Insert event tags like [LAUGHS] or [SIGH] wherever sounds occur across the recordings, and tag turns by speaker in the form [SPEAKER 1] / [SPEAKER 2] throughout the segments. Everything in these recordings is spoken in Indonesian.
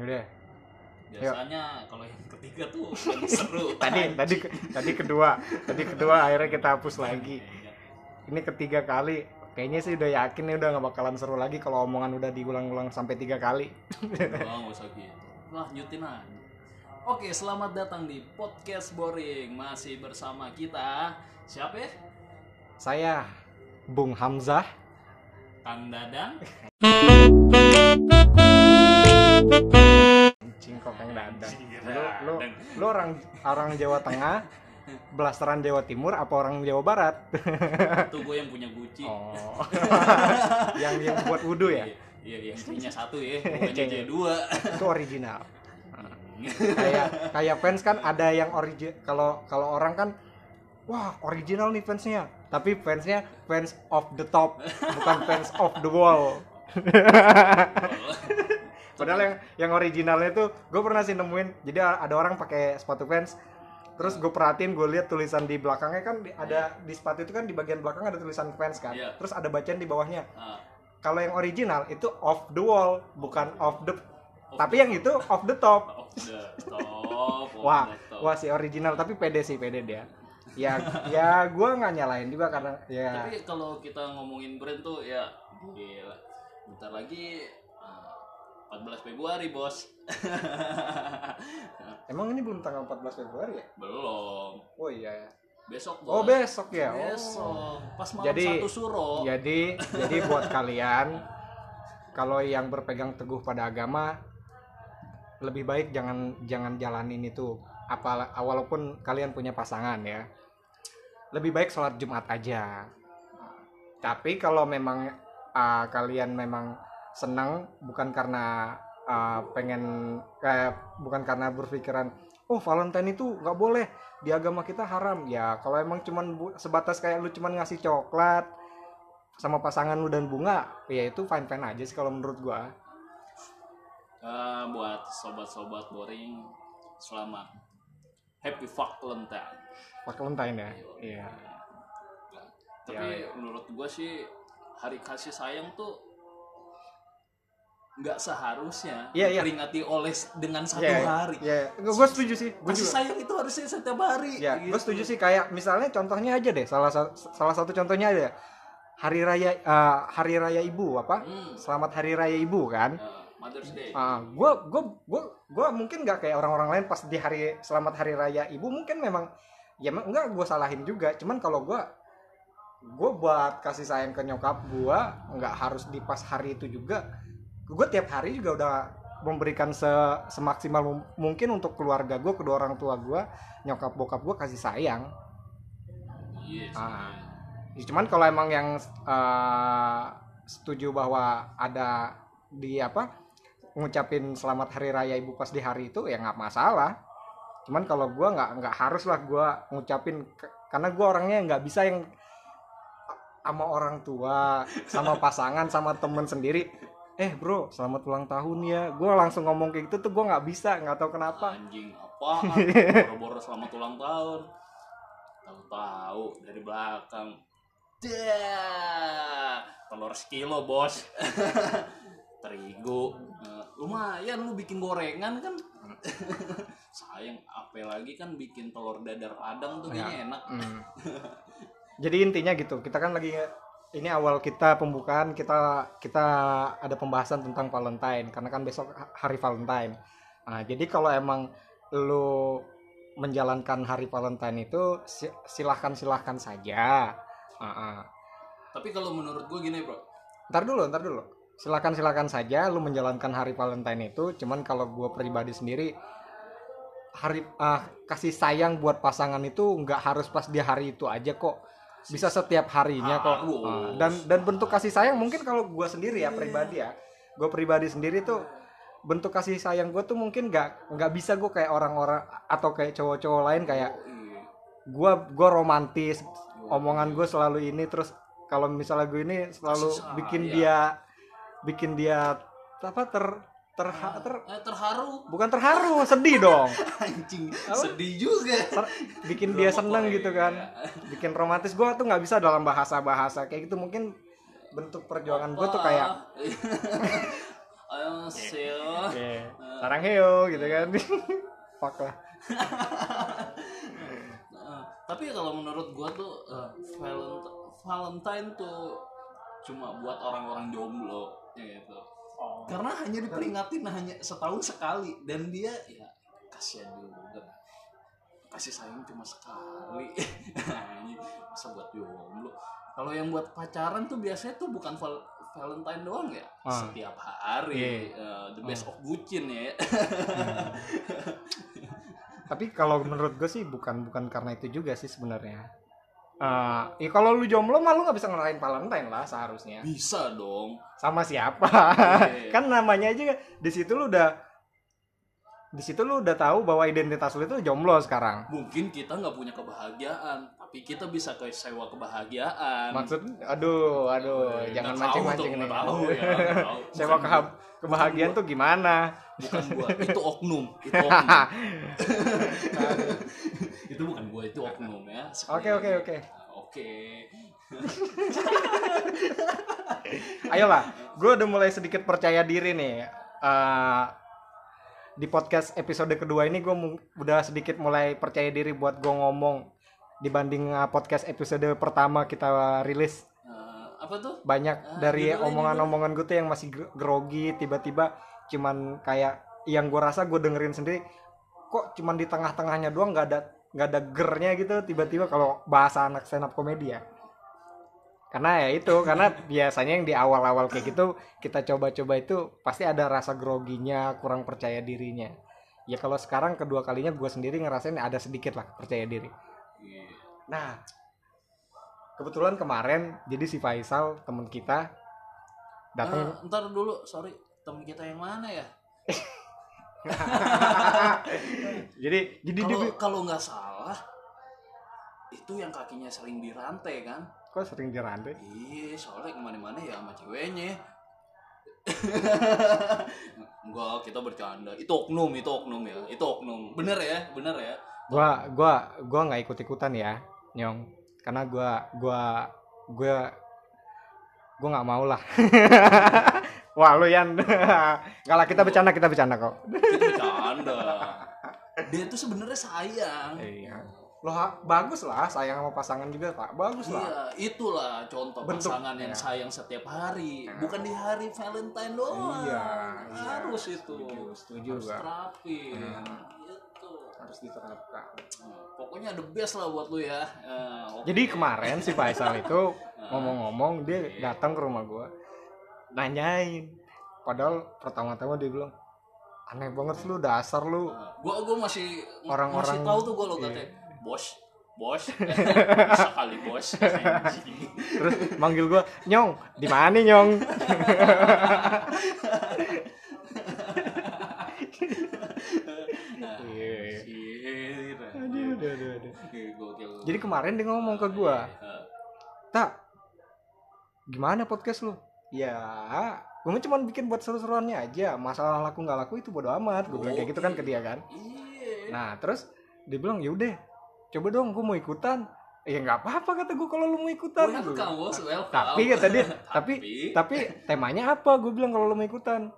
[SPEAKER 1] Udah.
[SPEAKER 2] Biasanya kalau yang ketiga tuh yang seru. [LAUGHS]
[SPEAKER 1] Tadi tadi tadi kedua, tadi kedua akhirnya kita hapus lagi. Ini ketiga kali. Kayaknya sih udah yakin nih udah nggak bakalan seru lagi kalau omongan udah diulang-ulang sampai tiga kali. [LAUGHS]
[SPEAKER 2] Oh, nggak usah gitu. Lanjutin aja. Oke, selamat datang di podcast boring. Masih bersama kita siapa ya?
[SPEAKER 1] Saya Bung Hamzah.
[SPEAKER 2] Kang Dadang. [LAUGHS]
[SPEAKER 1] Anjing kok Dadang.
[SPEAKER 2] Anjing,
[SPEAKER 1] Lu, lu, lu orang orang Jawa Tengah, belasteran Jawa Timur apa orang Jawa Barat? [LAUGHS]
[SPEAKER 2] Itu gue yang punya Gucci.
[SPEAKER 1] Oh. [LAUGHS] yang yang buat wudhu ya?
[SPEAKER 2] Iya, Iya, punya satu ya, [LAUGHS] bukannya J dua.
[SPEAKER 1] Itu original. kayak kayak fans kan ada yang origin kalau kalau orang kan wah original nih fansnya tapi fansnya fans of the top bukan fans of the wall padahal yang yang originalnya tuh gue pernah sih nemuin jadi ada orang pakai sepatu fans terus gue perhatiin gue lihat tulisan di belakangnya kan ada di sepatu itu kan di bagian belakang ada tulisan fans kan
[SPEAKER 2] Iya.
[SPEAKER 1] terus ada bacaan di bawahnya
[SPEAKER 2] Ah,
[SPEAKER 1] kalau yang original itu off the wall bukan off the
[SPEAKER 2] off
[SPEAKER 1] tapi
[SPEAKER 2] the-
[SPEAKER 1] yang itu off the top [LAUGHS]
[SPEAKER 2] off the top, off
[SPEAKER 1] Wah,
[SPEAKER 2] the top.
[SPEAKER 1] wah si original tapi pede sih pede dia. Ya, ya gue nggak nyalain juga karena ya
[SPEAKER 2] Tapi kalau kita ngomongin brand tuh ya gila. Bentar lagi 14 Februari, Bos. [LAUGHS]
[SPEAKER 1] emang ini belum tanggal 14 Februari ya?
[SPEAKER 2] Belum.
[SPEAKER 1] Oh iya.
[SPEAKER 2] Besok,
[SPEAKER 1] Oh
[SPEAKER 2] Bos.
[SPEAKER 1] besok ya. Oh.
[SPEAKER 2] Besok. Pas malam
[SPEAKER 1] Jadi-
[SPEAKER 2] satu suro.
[SPEAKER 1] Jadi [LAUGHS] jadi buat kalian kalau yang berpegang teguh pada agama lebih baik jangan jangan jalanin itu apa walaupun kalian punya pasangan ya lebih baik sholat Jumat aja tapi kalau memang uh, kalian memang senang bukan karena uh, pengen kayak bukan karena berpikiran oh Valentine itu nggak boleh di agama kita haram. Ya kalau emang cuman bu- sebatas kayak lu cuman ngasih coklat sama pasangan lu dan bunga ya itu fine fine aja sih kalau menurut gua.
[SPEAKER 2] Eh, buat sobat-sobat boring selamat. Happy Valentine.
[SPEAKER 1] Pak Valentine ya? Iya.
[SPEAKER 2] Tapi
[SPEAKER 1] Ya, ya.
[SPEAKER 2] menurut gua sih hari kasih sayang tuh nggak seharusnya
[SPEAKER 1] Iya, iya.
[SPEAKER 2] diperingati oleh dengan satu
[SPEAKER 1] Iya,
[SPEAKER 2] hari.
[SPEAKER 1] ya gue setuju sih gue
[SPEAKER 2] Kasih
[SPEAKER 1] juga
[SPEAKER 2] sayang itu harusnya setiap hari.
[SPEAKER 1] ya
[SPEAKER 2] gitu.
[SPEAKER 1] gue setuju sih kayak misalnya contohnya aja deh salah sa- salah satu contohnya ada hari raya eh, hari raya ibu apa
[SPEAKER 2] Hmm.
[SPEAKER 1] selamat hari raya ibu kan
[SPEAKER 2] Eh, Mother's Day.
[SPEAKER 1] Ah, gue gue gue gue mungkin nggak kayak orang-orang lain pas di hari selamat hari raya ibu mungkin memang ya enggak gue salahin juga cuman kalau gue gue buat kasih sayang ke nyokap gue nggak harus di pas hari itu juga gue tiap hari juga udah memberikan se semaksimal mungkin untuk keluarga gue kedua orang tua gue nyokap bokap gue kasih sayang
[SPEAKER 2] Iya sih.
[SPEAKER 1] Ah. Ya, cuman kalau emang yang eh, setuju bahwa ada di apa ngucapin selamat hari raya ibu pas di hari itu ya nggak masalah cuman kalau gua nggak nggak harus lah gua ngucapin karena gua orangnya nggak bisa yang sama orang tua sama pasangan sama temen sendiri eh bro selamat ulang tahun ya gua langsung ngomong kayak gitu tuh gua nggak bisa nggak tahu kenapa
[SPEAKER 2] Anjing apa? Boro-boro selamat ulang tahun. Tahu-tahu dari belakang. Dah, telur sekilo bos. [LAUGHS] Terigu. Eh, lumayan lu bikin gorengan kan. [LAUGHS] Sayang, apa lagi kan bikin telur dadar padang tuh kayaknya enak.
[SPEAKER 1] Hmm. [LAUGHS] Jadi intinya gitu, kita kan lagi ini awal kita pembukaan kita kita ada pembahasan tentang Valentine karena kan besok ha- hari Valentine. Nah, jadi kalau emang lu menjalankan hari Valentine itu si- silahkan silahkan saja. Ah, ah.
[SPEAKER 2] Tapi kalau menurut gue gini bro,
[SPEAKER 1] Ntar dulu, ntar dulu. Silakan silakan saja lu menjalankan hari Valentine itu. Cuman kalau gue pribadi sendiri hari ah, kasih sayang buat pasangan itu nggak harus pas di hari itu aja kok. Bisa setiap harinya kok.
[SPEAKER 2] Harus.
[SPEAKER 1] Ah, dan dan bentuk kasih sayang mungkin kalau gue sendiri ya pribadi ya. Gue pribadi sendiri tuh bentuk kasih sayang gue tuh mungkin nggak nggak bisa gue kayak orang-orang atau kayak cowok-cowok lain kayak
[SPEAKER 2] Iya.
[SPEAKER 1] gue gue romantis omongan gue selalu ini terus kalau misalnya gue ini selalu bikin dia bikin dia apa ter ter, ter
[SPEAKER 2] Eh, terharu
[SPEAKER 1] bukan terharu sedih dong [LAUGHS]
[SPEAKER 2] anjing
[SPEAKER 1] Apa?
[SPEAKER 2] sedih juga
[SPEAKER 1] Ter- bikin dia seneng gitu kan bikin romantis gue tuh nggak bisa dalam bahasa bahasa kayak gitu mungkin bentuk perjuangan gue tuh kayak [LAUGHS]
[SPEAKER 2] ayo sih
[SPEAKER 1] Oke. Sarang heo gitu kan. [LAUGHS] Fuck lah.
[SPEAKER 2] Tapi kalau menurut gua tuh eh, Valent- Valentine tuh cuma buat orang-orang jomblo ya. Karena hanya diperingatin hanya setahun sekali dan dia ya kasihan juga. Kasih sayang cuma sekali. [LAUGHS] Masa buat jomblo. Kalau yang buat pacaran tuh biasanya tuh bukan val- Valentine doang ya.
[SPEAKER 1] Ah.
[SPEAKER 2] Setiap hari
[SPEAKER 1] Iya.
[SPEAKER 2] eh, the best of bucin ya. [LAUGHS]
[SPEAKER 1] Tapi kalau menurut gue sih bukan bukan karena itu juga sih sebenarnya. Eh, ya kalau lu jomblo mah lu nggak bisa ngerayain Valentine lah seharusnya.
[SPEAKER 2] Bisa dong.
[SPEAKER 1] Sama siapa?
[SPEAKER 2] Iya. [LAUGHS]
[SPEAKER 1] kan namanya aja di situ lu udah di situ lu udah tahu bahwa identitas lu itu jomblo sekarang.
[SPEAKER 2] mungkin kita nggak punya kebahagiaan tapi kita bisa ke sewa kebahagiaan
[SPEAKER 1] Maksud aduh aduh
[SPEAKER 2] Eh,
[SPEAKER 1] jangan mancing-mancing nih.
[SPEAKER 2] tahu ya, tahu. [LAUGHS]
[SPEAKER 1] Sewa
[SPEAKER 2] gua,
[SPEAKER 1] kebahagiaan tuh gimana?
[SPEAKER 2] bukan gua itu oknum itu [LAUGHS] oknum itu bukan gua itu oknum ya
[SPEAKER 1] Oke oke. Oke.
[SPEAKER 2] Oke.
[SPEAKER 1] Ayolah, gue udah mulai sedikit percaya diri nih. Eh, di podcast episode kedua ini gue udah sedikit mulai percaya diri buat gue ngomong dibanding eh, podcast episode pertama kita rilis.
[SPEAKER 2] Eh, apa tuh?
[SPEAKER 1] Banyak
[SPEAKER 2] Ah,
[SPEAKER 1] dari omongan-omongan gue tuh yang masih gr- grogi tiba-tiba cuman kayak yang gue rasa gue dengerin sendiri kok cuman di tengah-tengahnya doang nggak ada nggak ada gernya gitu tiba-tiba kalau bahasa anak stand up komedi ya. Karena ya itu karena [LAUGHS] biasanya yang di awal-awal kayak gitu kita coba-coba itu pasti ada rasa groginya kurang percaya dirinya. Ya kalau sekarang kedua kalinya gue sendiri ngerasain ada sedikit lah percaya diri.
[SPEAKER 2] Iya.
[SPEAKER 1] Nah, kebetulan kemarin jadi si Faisal teman kita datang
[SPEAKER 2] Eh, ntar dulu sorry temen kita yang mana ya [LAUGHS] [LAUGHS]
[SPEAKER 1] jadi jadi
[SPEAKER 2] kalau nggak salah itu yang kakinya sering dirantai kan
[SPEAKER 1] kok sering dirantai
[SPEAKER 2] Iya, soalnya ke mana-mana ya sama ceweknya. [LAUGHS] Enggak, kita bercanda. Itu oknum, itu oknum ya. Itu oknum. Bener ya, bener ya.
[SPEAKER 1] gua gua gua nggak ikut ikutan ya nyong karena gua gua gua gua nggak mau lah [LAUGHS] wah lu yan [LAUGHS] nggak lah kita bercanda kita bercanda kok
[SPEAKER 2] Kita [LAUGHS] bercanda. Dia tuh sebenarnya sayang.
[SPEAKER 1] iya lo ha- bagus lah sayang sama pasangan juga pak bagus lah
[SPEAKER 2] Iya, itulah contoh
[SPEAKER 1] Bentuk,
[SPEAKER 2] pasangan yang
[SPEAKER 1] ya.
[SPEAKER 2] sayang setiap hari,
[SPEAKER 1] Ya.
[SPEAKER 2] bukan di hari Valentine doang.
[SPEAKER 1] Iya, iya.
[SPEAKER 2] harus itu.
[SPEAKER 1] Setuju, setuju
[SPEAKER 2] harus
[SPEAKER 1] gua.
[SPEAKER 2] terapin.
[SPEAKER 1] Hmm.
[SPEAKER 2] Gitu.
[SPEAKER 1] harus diterapkan
[SPEAKER 2] Nah, Pokoknya the best lah buat lu ya. Eh, oke.
[SPEAKER 1] Jadi kemarin si Faisal itu [LAUGHS]
[SPEAKER 2] Nah,
[SPEAKER 1] ngomong-ngomong dia datang ke rumah gua nanyain. Padahal pertama-tama dia bilang aneh banget lu dasar lu.
[SPEAKER 2] Gua gua masih
[SPEAKER 1] Orang-orang-
[SPEAKER 2] masih tahu tuh gua lo
[SPEAKER 1] iya.
[SPEAKER 2] katanya bos bos [LAUGHS] bisa kali bos. [LAUGHS]
[SPEAKER 1] Terus manggil gua, "Nyong, di mana Nyong?" [LAUGHS] Iya. Jadi kemarin dia ngomong ke gua,
[SPEAKER 2] Iya.
[SPEAKER 1] "Tak, gimana podcast lu?" Ya, gue cuma bikin buat seru-seruannya aja. Masalah laku nggak laku itu bodo amat. Gue bilang kayak gitu kan ke dia kan.
[SPEAKER 2] Iya.
[SPEAKER 1] Nah terus dia bilang yaudah coba dong gue mau ikutan. Ya nggak apa-apa kata gue kalau lu mau ikutan.
[SPEAKER 2] Bos, welcome.
[SPEAKER 1] Tapi kata dia, [LAUGHS] tapi
[SPEAKER 2] Tapi-
[SPEAKER 1] tapi temanya apa? Gue bilang kalau lu mau ikutan.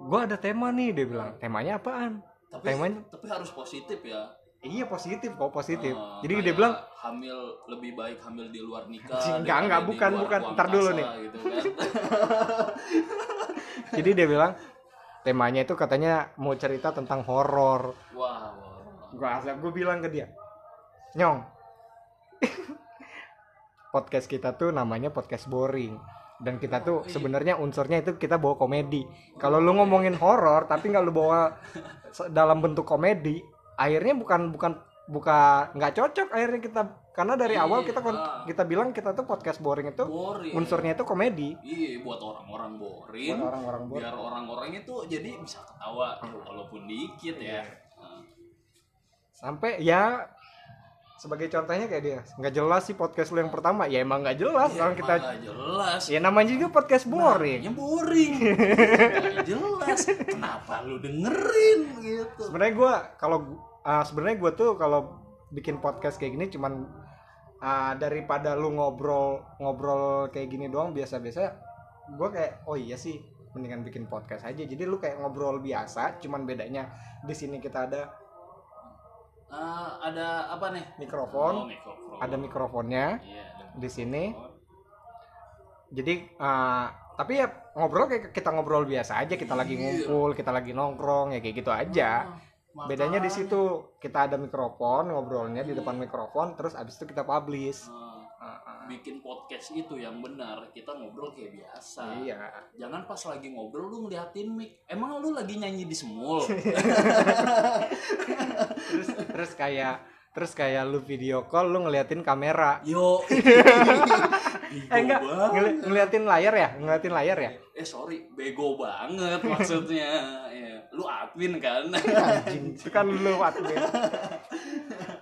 [SPEAKER 1] Gue ada tema nih dia bilang. Temanya apaan?
[SPEAKER 2] tapi,
[SPEAKER 1] temanya-
[SPEAKER 2] tapi harus positif ya.
[SPEAKER 1] Iya positif kok positif.
[SPEAKER 2] Eh,
[SPEAKER 1] Jadi dia bilang
[SPEAKER 2] hamil lebih baik hamil di luar nikah.
[SPEAKER 1] Enggak, enggak, bukan, bukan. Ntar dulu nih.
[SPEAKER 2] Gitu kan. [LAUGHS]
[SPEAKER 1] jadi dia bilang temanya itu katanya mau cerita tentang horor.
[SPEAKER 2] Wah, wah.
[SPEAKER 1] Gue asal gue bilang ke dia, nyong. [LAUGHS] podcast kita tuh namanya podcast boring dan kita tuh
[SPEAKER 2] Oh, iya.
[SPEAKER 1] sebenarnya unsurnya itu kita bawa komedi. Kalau lu ngomongin horor tapi nggak lu bawa dalam bentuk komedi, akhirnya bukan bukan buka nggak cocok akhirnya kita karena dari
[SPEAKER 2] Iya.
[SPEAKER 1] awal kita kon- kita bilang kita tuh podcast boring itu
[SPEAKER 2] boring.
[SPEAKER 1] unsurnya itu komedi.
[SPEAKER 2] Iya, buat orang-orang boring.
[SPEAKER 1] Buat orang-orang boring.
[SPEAKER 2] biar orang-orang itu jadi bisa ketawa walaupun dikit ya. Nah,
[SPEAKER 1] Sampai ya sebagai contohnya kayak dia nggak jelas sih podcast lu yang pertama ya emang nggak jelas
[SPEAKER 2] ya,
[SPEAKER 1] orang kita
[SPEAKER 2] nggak jelas.
[SPEAKER 1] ya namanya juga podcast boring
[SPEAKER 2] Namanya boring. [LAUGHS] Nggak jelas. Kenapa lu dengerin gitu?
[SPEAKER 1] sebenarnya gua kalau uh, sebenarnya gua tuh kalau bikin podcast kayak gini cuman uh, daripada lu ngobrol ngobrol kayak gini doang biasa-biasa gua kayak oh iya sih mendingan bikin podcast aja jadi lu kayak ngobrol biasa cuman bedanya di sini kita ada
[SPEAKER 2] Eh, ada apa nih
[SPEAKER 1] mikrofon
[SPEAKER 2] Oh, mikrofon.
[SPEAKER 1] ada mikrofonnya
[SPEAKER 2] ada
[SPEAKER 1] di sini
[SPEAKER 2] mikrofon.
[SPEAKER 1] jadi eh, tapi ya ngobrol kayak kita ngobrol biasa aja kita lagi
[SPEAKER 2] Iya.
[SPEAKER 1] ngumpul kita lagi nongkrong ya kayak gitu aja
[SPEAKER 2] Ah,
[SPEAKER 1] bedanya di situ kita ada mikrofon ngobrolnya di depan mikrofon terus abis itu kita publish ah.
[SPEAKER 2] Bikin podcast itu yang benar kita ngobrol kayak biasa.
[SPEAKER 1] Iya.
[SPEAKER 2] Jangan pas lagi ngobrol lu ngeliatin mic. Emang lu lagi nyanyi di semul? [LAUGHS]
[SPEAKER 1] Terus terus kayak terus kayak lu video call lu ngeliatin kamera.
[SPEAKER 2] Yo. [LAUGHS]
[SPEAKER 1] Eh enggak ngeli- ngeliatin layar ya? Ngeliatin layar ya?
[SPEAKER 2] Eh sorry bego banget maksudnya. Ya, lu admin kan? [LAUGHS]
[SPEAKER 1] Anjing itu kan lu admin.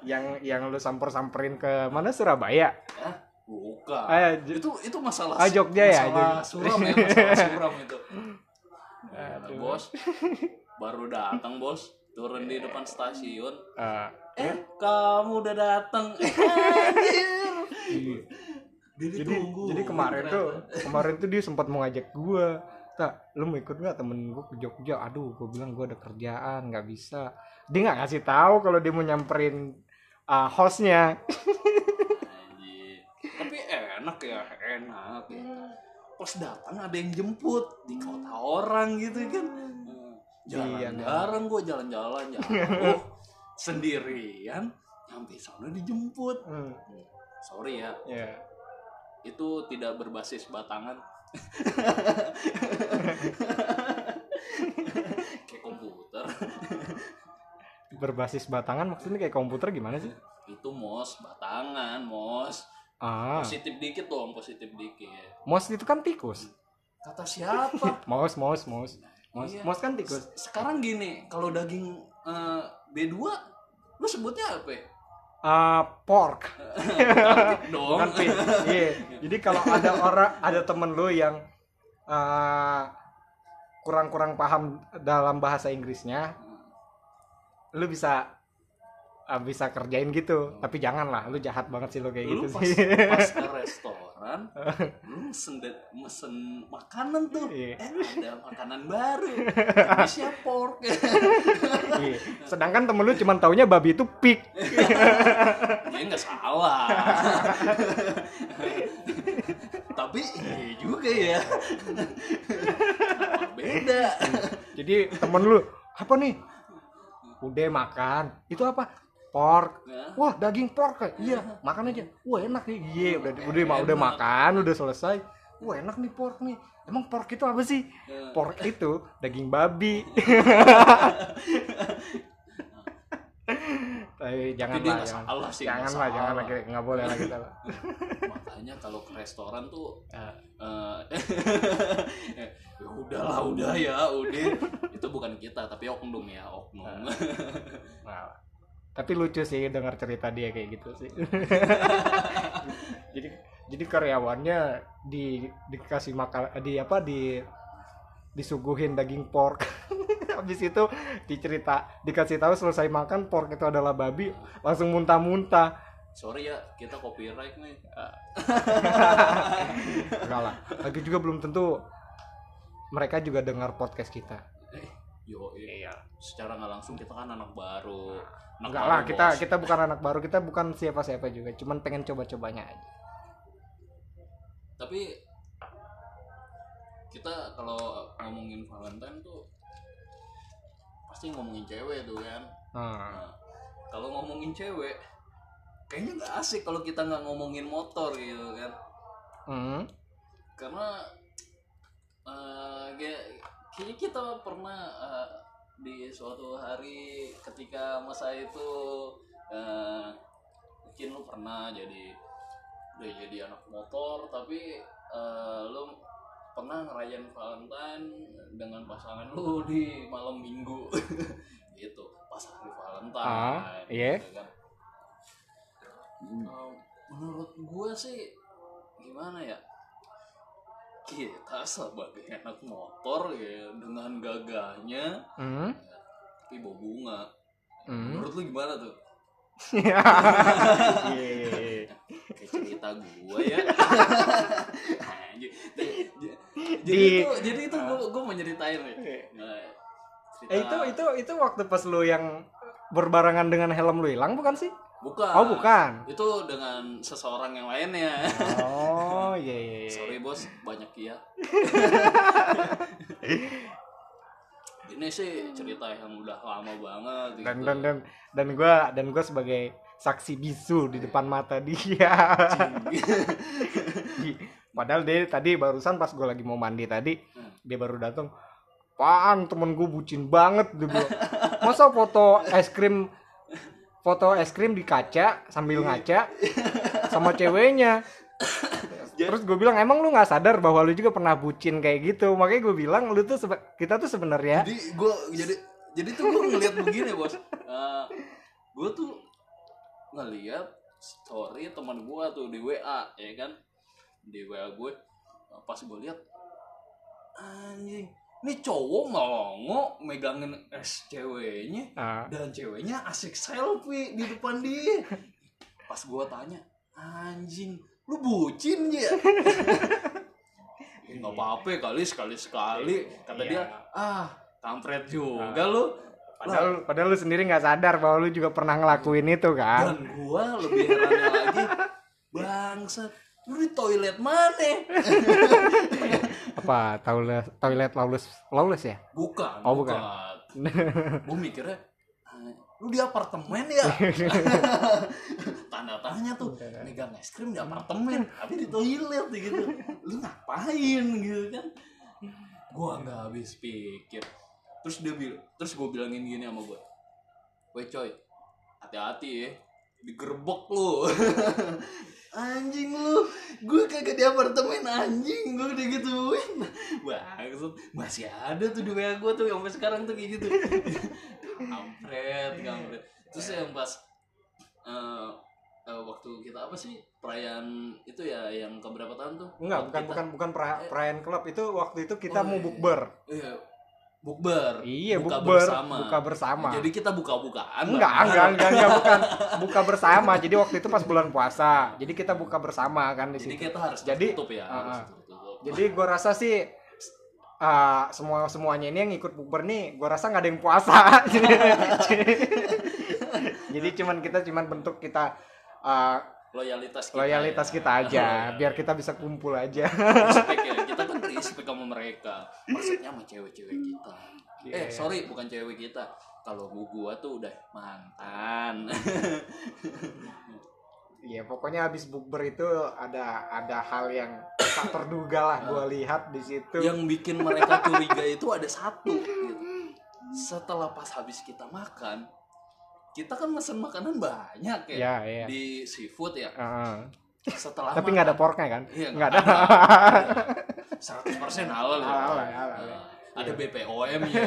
[SPEAKER 1] Yang yang lu samper samperin ke mana? Surabaya?
[SPEAKER 2] Hah? Bukan
[SPEAKER 1] Eh,
[SPEAKER 2] itu itu masalah
[SPEAKER 1] Ah, Jogja ya,
[SPEAKER 2] masalah
[SPEAKER 1] Jogja.
[SPEAKER 2] suram ya masalah [LAUGHS] suram itu Nah,
[SPEAKER 1] Aduh.
[SPEAKER 2] bos baru datang bos turun di depan stasiun
[SPEAKER 1] Eh,
[SPEAKER 2] eh kamu udah datang Anjir.
[SPEAKER 1] iya. Jadi
[SPEAKER 2] ditunggu.
[SPEAKER 1] jadi kemarin tuh kemarin tuh dia sempat mau ngajak gua tak lu mau ikut nggak temen gua ke Jogja aduh gua bilang gua ada kerjaan nggak bisa dia nggak ngasih tahu kalau dia mau nyamperin uh, hostnya [LAUGHS]
[SPEAKER 2] enak ya enak ya pas datang ada yang jemput di kota orang gitu kan. Jalan
[SPEAKER 1] Iya,
[SPEAKER 2] jarang gue jalan-jalan jauh [LAUGHS] sendirian sampai sana dijemput.
[SPEAKER 1] Hmm,
[SPEAKER 2] sorry ya.
[SPEAKER 1] Ya
[SPEAKER 2] itu tidak berbasis batangan. [LAUGHS] Kayak komputer.
[SPEAKER 1] Berbasis batangan maksudnya kayak komputer gimana sih?
[SPEAKER 2] Itu mos batangan mos
[SPEAKER 1] ah
[SPEAKER 2] positif dikit dong positif dikit
[SPEAKER 1] mouse itu kan tikus
[SPEAKER 2] kata siapa [LAUGHS]
[SPEAKER 1] mouse mouse mouse mouse
[SPEAKER 2] Iya.
[SPEAKER 1] mouse kan tikus
[SPEAKER 2] Se- sekarang gini kalau daging eh, B2 lu sebutnya apa ya?
[SPEAKER 1] Ah, pork [LAUGHS]
[SPEAKER 2] dong
[SPEAKER 1] pig. Iya. Jadi kalau ada orang ada temen lu yang ah, kurang-kurang paham dalam bahasa Inggrisnya, lu bisa bisa kerjain gitu. Tapi janganlah, lu jahat banget sih lu kayak
[SPEAKER 2] lu
[SPEAKER 1] gitu
[SPEAKER 2] pas,
[SPEAKER 1] sih.
[SPEAKER 2] pas ke [LAUGHS] restoran lu mesen, de- mesen makanan tuh
[SPEAKER 1] Iya.
[SPEAKER 2] eh ada makanan baru [LAUGHS] jenisnya pork
[SPEAKER 1] Iya. Sedangkan temen lu cuma taunya babi itu pig. [LAUGHS]
[SPEAKER 2] dia nggak salah tapi iya juga ya beda
[SPEAKER 1] Jadi temen lu apa nih? Udah makan. Itu apa? Pork.
[SPEAKER 2] Nah,
[SPEAKER 1] Wah daging pork ya? Iya makan aja. Wah enak nih. Iya udah udah ma- udah makan udah selesai. Wah enak nih pork nih. Emang pork itu apa sih?
[SPEAKER 2] ya.
[SPEAKER 1] Pork itu daging babi. [LAUGHS] [LAUGHS] Tapi jangan lah, jangan,
[SPEAKER 2] sih,
[SPEAKER 1] jangan lah, jangan lagi nggak boleh lagi kita. [LAUGHS]
[SPEAKER 2] makanya kalau ke restoran tuh
[SPEAKER 1] Ya.
[SPEAKER 2] eh ya udahlah udah ya udah itu bukan kita tapi oknum ya oknum
[SPEAKER 1] Nah, tapi lucu sih dengar cerita dia kayak gitu sih. [LAUGHS] jadi jadi karyawannya di dikasih makan di apa di disuguhin daging pork. [LAUGHS] Habis itu dicerita dikasih tahu selesai makan pork itu adalah babi, langsung muntah-muntah.
[SPEAKER 2] sorry ya kita copyright nih [LAUGHS]
[SPEAKER 1] Enggak lah. Lagi juga belum tentu mereka juga dengar podcast kita.
[SPEAKER 2] Yo iya. Secara nggak langsung kita kan anak baru. Anak
[SPEAKER 1] Enggak
[SPEAKER 2] baru,
[SPEAKER 1] lah, kita
[SPEAKER 2] bos.
[SPEAKER 1] kita bukan anak baru, kita bukan siapa-siapa juga, cuman pengen coba-cobanya aja.
[SPEAKER 2] tapi kita kalau ngomongin Valentine tuh pasti ngomongin cewek tuh kan.
[SPEAKER 1] Nah,
[SPEAKER 2] Nah, kalau ngomongin cewek kayaknya nggak asik kalau kita nggak ngomongin motor gitu kan.
[SPEAKER 1] Hmm.
[SPEAKER 2] karena eh, kayak- kayaknya kita pernah eh, di suatu hari ketika masa itu eh, mungkin lu pernah jadi udah jadi anak motor tapi eh, lu pernah ngerayain Valentine dengan pasangan lu di malam minggu [LAUGHS] gitu pas hari Valentine
[SPEAKER 1] Ah, iya.
[SPEAKER 2] gitu kan. Eh, menurut gue sih gimana ya kita sebagai anak motor ya dengan gagahnya
[SPEAKER 1] Hmm.
[SPEAKER 2] tapi bawa bunga
[SPEAKER 1] Hmm.
[SPEAKER 2] menurut lu gimana tuh [LAUGHS]
[SPEAKER 1] Iya, iya, iya.
[SPEAKER 2] kayak cerita gue ya jadi
[SPEAKER 1] Di-
[SPEAKER 2] itu jadi itu gue gue mau nyeritain nih Nah, cerita-
[SPEAKER 1] Eh itu itu itu waktu pas lu yang berbarengan dengan helm lu hilang bukan sih?
[SPEAKER 2] Bukan
[SPEAKER 1] Oh bukan.
[SPEAKER 2] itu dengan seseorang yang lainnya
[SPEAKER 1] Oh iya iya. iya.
[SPEAKER 2] sorry bos banyak ya [LAUGHS] ini sih cerita yang udah lama banget
[SPEAKER 1] Dan
[SPEAKER 2] gitu.
[SPEAKER 1] dan dan dan gue dan gue sebagai saksi bisu di depan mata dia. [LAUGHS] Padahal dia tadi barusan pas gue lagi mau mandi tadi
[SPEAKER 2] Hmm.
[SPEAKER 1] dia baru datang. Pan temen gue bucin banget dia bilang. Masa foto es krim foto es krim di kaca sambil ngaca sama ceweknya. [COUGHS] Terus gue bilang emang lu nggak sadar bahwa lu juga pernah bucin kayak gitu. Makanya gue bilang lu tuh kita tuh sebenarnya
[SPEAKER 2] jadi gue jadi jadi tuh gue ngeliat begini bos gue tuh ngeliat story teman gue tuh di WA ya kan di WA gue pas gue lihat anjing ini cowok melongo megangin es ceweknya
[SPEAKER 1] ah,
[SPEAKER 2] dan ceweknya asik selfie di depan dia. Pas gue tanya anjing lu bucin ya? [LAUGHS] Nggak apa-apa kali sekali sekali kata
[SPEAKER 1] Iya.
[SPEAKER 2] dia. Ah kampret juga lu.
[SPEAKER 1] Padahal, padahal lu sendiri nggak sadar bahwa lu juga pernah ngelakuin itu kan.
[SPEAKER 2] dan gua lebih herannya lagi bangsat lu di toilet mana [LAUGHS]
[SPEAKER 1] Apa toilet toilet lawless lawless ya?
[SPEAKER 2] bukan
[SPEAKER 1] Oh, bukan. [LAUGHS]
[SPEAKER 2] gua mikirnya ah, lu di apartemen ya? [LAUGHS] Tanda tanya tuh megang es krim di apartemen tapi di toilet gitu. Lu ngapain gitu kan? Gua nggak habis pikir. Terus dia bilang terus gua bilangin gini sama gua. Woi coy hati-hati ya digerebek lu [LAUGHS] anjing lu gue kagak di apartemen anjing gue udah gituin maksud masih ada tuh di WA gue tuh sampai sekarang tuh kayak gitu [LAUGHS] kampret kampret terus yang pas eh, eh, waktu kita apa sih perayaan itu ya yang keberapa tahun tuh
[SPEAKER 1] Enggak, bukan
[SPEAKER 2] Kita-
[SPEAKER 1] bukan bukan pera- perayaan klub itu waktu itu kita
[SPEAKER 2] Oh,
[SPEAKER 1] mau
[SPEAKER 2] iya.
[SPEAKER 1] bukber.
[SPEAKER 2] iya bukber
[SPEAKER 1] Iya,
[SPEAKER 2] Buka
[SPEAKER 1] bukber,
[SPEAKER 2] bersama.
[SPEAKER 1] buka bersama.
[SPEAKER 2] jadi kita buka-bukaan
[SPEAKER 1] enggak,
[SPEAKER 2] bareng.
[SPEAKER 1] enggak, enggak, enggak, bukan [LAUGHS] buka bersama. Jadi waktu itu pas bulan puasa. Jadi kita buka bersama kan di
[SPEAKER 2] jadi
[SPEAKER 1] situ.
[SPEAKER 2] kita harus
[SPEAKER 1] Jadi,
[SPEAKER 2] tertutup ya
[SPEAKER 1] ah,
[SPEAKER 2] harus tertutup
[SPEAKER 1] Jadi gua rasa sih uh, semua semuanya ini yang ikut bukber nih, gua rasa nggak ada yang puasa. [LAUGHS] [LAUGHS] Jadi cuman kita cuman bentuk kita uh,
[SPEAKER 2] loyalitas kita
[SPEAKER 1] loyalitas
[SPEAKER 2] ya.
[SPEAKER 1] kita aja, biar kita bisa kumpul aja.
[SPEAKER 2] respect ya kita kan [LAUGHS] respect sama mereka maksudnya sama cewek-cewek kita eh
[SPEAKER 1] Iya.
[SPEAKER 2] sorry bukan cewek kita kalau gua tuh udah mantan
[SPEAKER 1] Iya, pokoknya habis bukber itu ada ada hal yang tak terduga lah gua lihat di situ.
[SPEAKER 2] yang bikin mereka curiga itu ada satu gitu. setelah pas habis kita makan kita kan mesen makanan banyak ya
[SPEAKER 1] Ya, iya.
[SPEAKER 2] di seafood ya
[SPEAKER 1] Heeh.
[SPEAKER 2] setelah
[SPEAKER 1] Tapi nggak ada porknya kan?
[SPEAKER 2] Iya,
[SPEAKER 1] Nggak ada. [LAUGHS]
[SPEAKER 2] Seratus persen halal ya.
[SPEAKER 1] Halal, halal,
[SPEAKER 2] Nah,
[SPEAKER 1] ya.
[SPEAKER 2] Ada BPOM ya.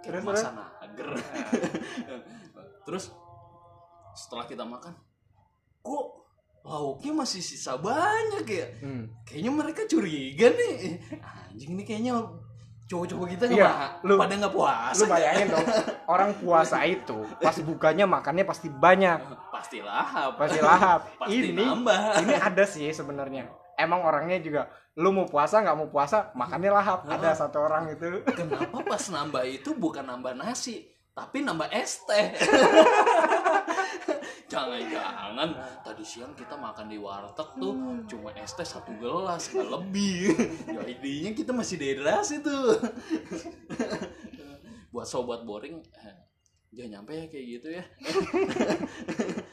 [SPEAKER 1] Terus,
[SPEAKER 2] Masa nager. [LAUGHS] Terus setelah kita makan, kok lauknya masih sisa banyak ya?
[SPEAKER 1] Hmm.
[SPEAKER 2] Kayaknya mereka curiga nih. Anjing ini kayaknya cowok-cowok kita nggak
[SPEAKER 1] Iya, lu-
[SPEAKER 2] pada nggak puasa.
[SPEAKER 1] Lu bayangin dong, [LAUGHS] orang puasa itu pas bukanya makannya pasti banyak,
[SPEAKER 2] Pasti lahap.
[SPEAKER 1] pasti lahap. [LAUGHS]
[SPEAKER 2] Pasti
[SPEAKER 1] ini
[SPEAKER 2] nambah.
[SPEAKER 1] ini ada sih sebenarnya. Emang orangnya juga lu mau puasa nggak mau puasa makannya lahap. Ada satu orang itu.
[SPEAKER 2] Kenapa pas nambah itu bukan nambah nasi, tapi nambah es teh? [LAUGHS] Jangan-jangan tadi siang kita makan di warteg tuh cuma es teh satu gelas nggak lebih. [LAUGHS] Ya intinya kita masih dehidrasi tuh. Buat sobat boring, eh, jangan nyampe ya kayak gitu ya. [LAUGHS]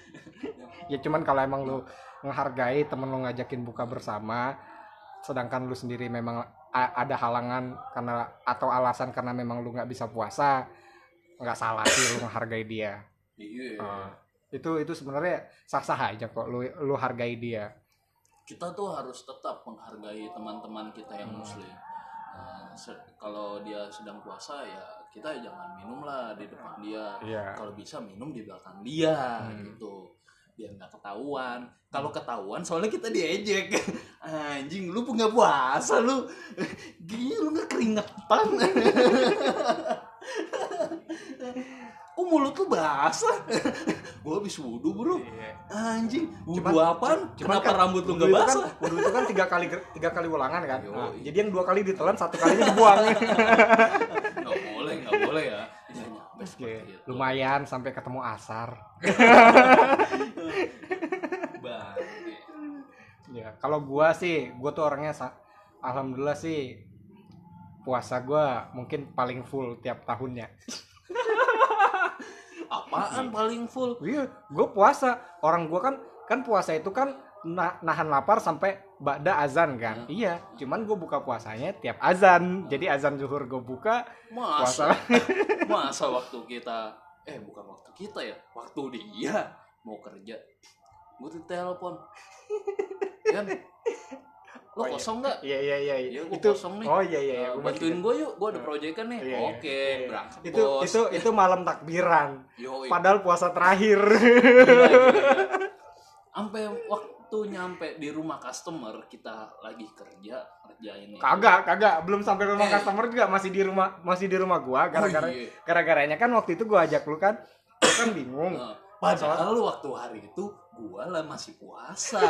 [SPEAKER 1] Ya cuman kalau emang lu menghargai temen lu ngajakin buka bersama, sedangkan lu sendiri memang ada halangan karena atau alasan karena memang lu nggak bisa puasa, nggak salah sih lu menghargai dia.
[SPEAKER 2] Iya.
[SPEAKER 1] Ah, itu itu sebenarnya sah sah aja kok lu lu hargai dia.
[SPEAKER 2] kita tuh harus tetap menghargai teman-teman kita yang muslim. Nah, se- kalau dia sedang puasa ya kita jangan minum lah di depan dia.
[SPEAKER 1] Iya.
[SPEAKER 2] Kalau bisa minum di belakang dia
[SPEAKER 1] Hmm.
[SPEAKER 2] gitu. Biar nggak ketahuan. Kalau ketahuan soalnya kita diejek. [LAUGHS] Anjing lu nggak puasa lu. Gini lu nggak keringetan. Kok [LAUGHS] mulut lu basah? [LAUGHS] gua habis wudhu bro.
[SPEAKER 1] Iya.
[SPEAKER 2] Anjing, wudhu apaan?
[SPEAKER 1] Cuman
[SPEAKER 2] Kenapa
[SPEAKER 1] kan
[SPEAKER 2] rambut lu nggak
[SPEAKER 1] kan-
[SPEAKER 2] basah?
[SPEAKER 1] wudhu itu kan tiga kali tiga kali ulangan kan. Nah, jadi yang dua kali ditelan, satu kalinya dibuang.
[SPEAKER 2] Nggak boleh, nggak boleh ya.
[SPEAKER 1] Oke,
[SPEAKER 2] seperti itu.
[SPEAKER 1] lumayan sampai ketemu asar. Ya, kalau gua sih, gua tuh orangnya alhamdulillah sih puasa gua mungkin paling full tiap tahunnya. [LAUGHS]
[SPEAKER 2] Apaan paling full?
[SPEAKER 1] Iya, gua puasa. Orang gua kan kan puasa itu kan na- nahan lapar sampai ba'da azan kan.
[SPEAKER 2] Hmm.
[SPEAKER 1] Iya, cuman gua buka puasanya tiap azan. Jadi azan zuhur gua buka,
[SPEAKER 2] Masa?
[SPEAKER 1] puasa. [LAUGHS]
[SPEAKER 2] Masa waktu kita eh bukan waktu kita ya, waktu dia mau kerja. Gue ditelepon. [LAUGHS] Kan? Lo
[SPEAKER 1] Oh, iya.
[SPEAKER 2] kosong nggak?
[SPEAKER 1] Iya iya iya.
[SPEAKER 2] Iya, gua
[SPEAKER 1] itu
[SPEAKER 2] kosong nih.
[SPEAKER 1] Oh iya iya iya. Gua
[SPEAKER 2] bantuin gue yuk, gue ada proyekan nih.
[SPEAKER 1] Iya, iya.
[SPEAKER 2] Oke,
[SPEAKER 1] Iya.
[SPEAKER 2] berangkat
[SPEAKER 1] itu
[SPEAKER 2] bos.
[SPEAKER 1] itu itu malam takbiran.
[SPEAKER 2] Yoi.
[SPEAKER 1] Padahal puasa terakhir.
[SPEAKER 2] Sampai waktu nyampe di rumah customer kita lagi kerja kerjain ini.
[SPEAKER 1] kagak, kagak, belum sampai rumah
[SPEAKER 2] Eh.
[SPEAKER 1] customer juga masih di rumah masih di rumah gua gara-gara
[SPEAKER 2] Oh, iya.
[SPEAKER 1] gara-garanya kan waktu itu gua ajak lu kan lu kan bingung.
[SPEAKER 2] Nah, padahal waktu hari itu gua lah masih puasa.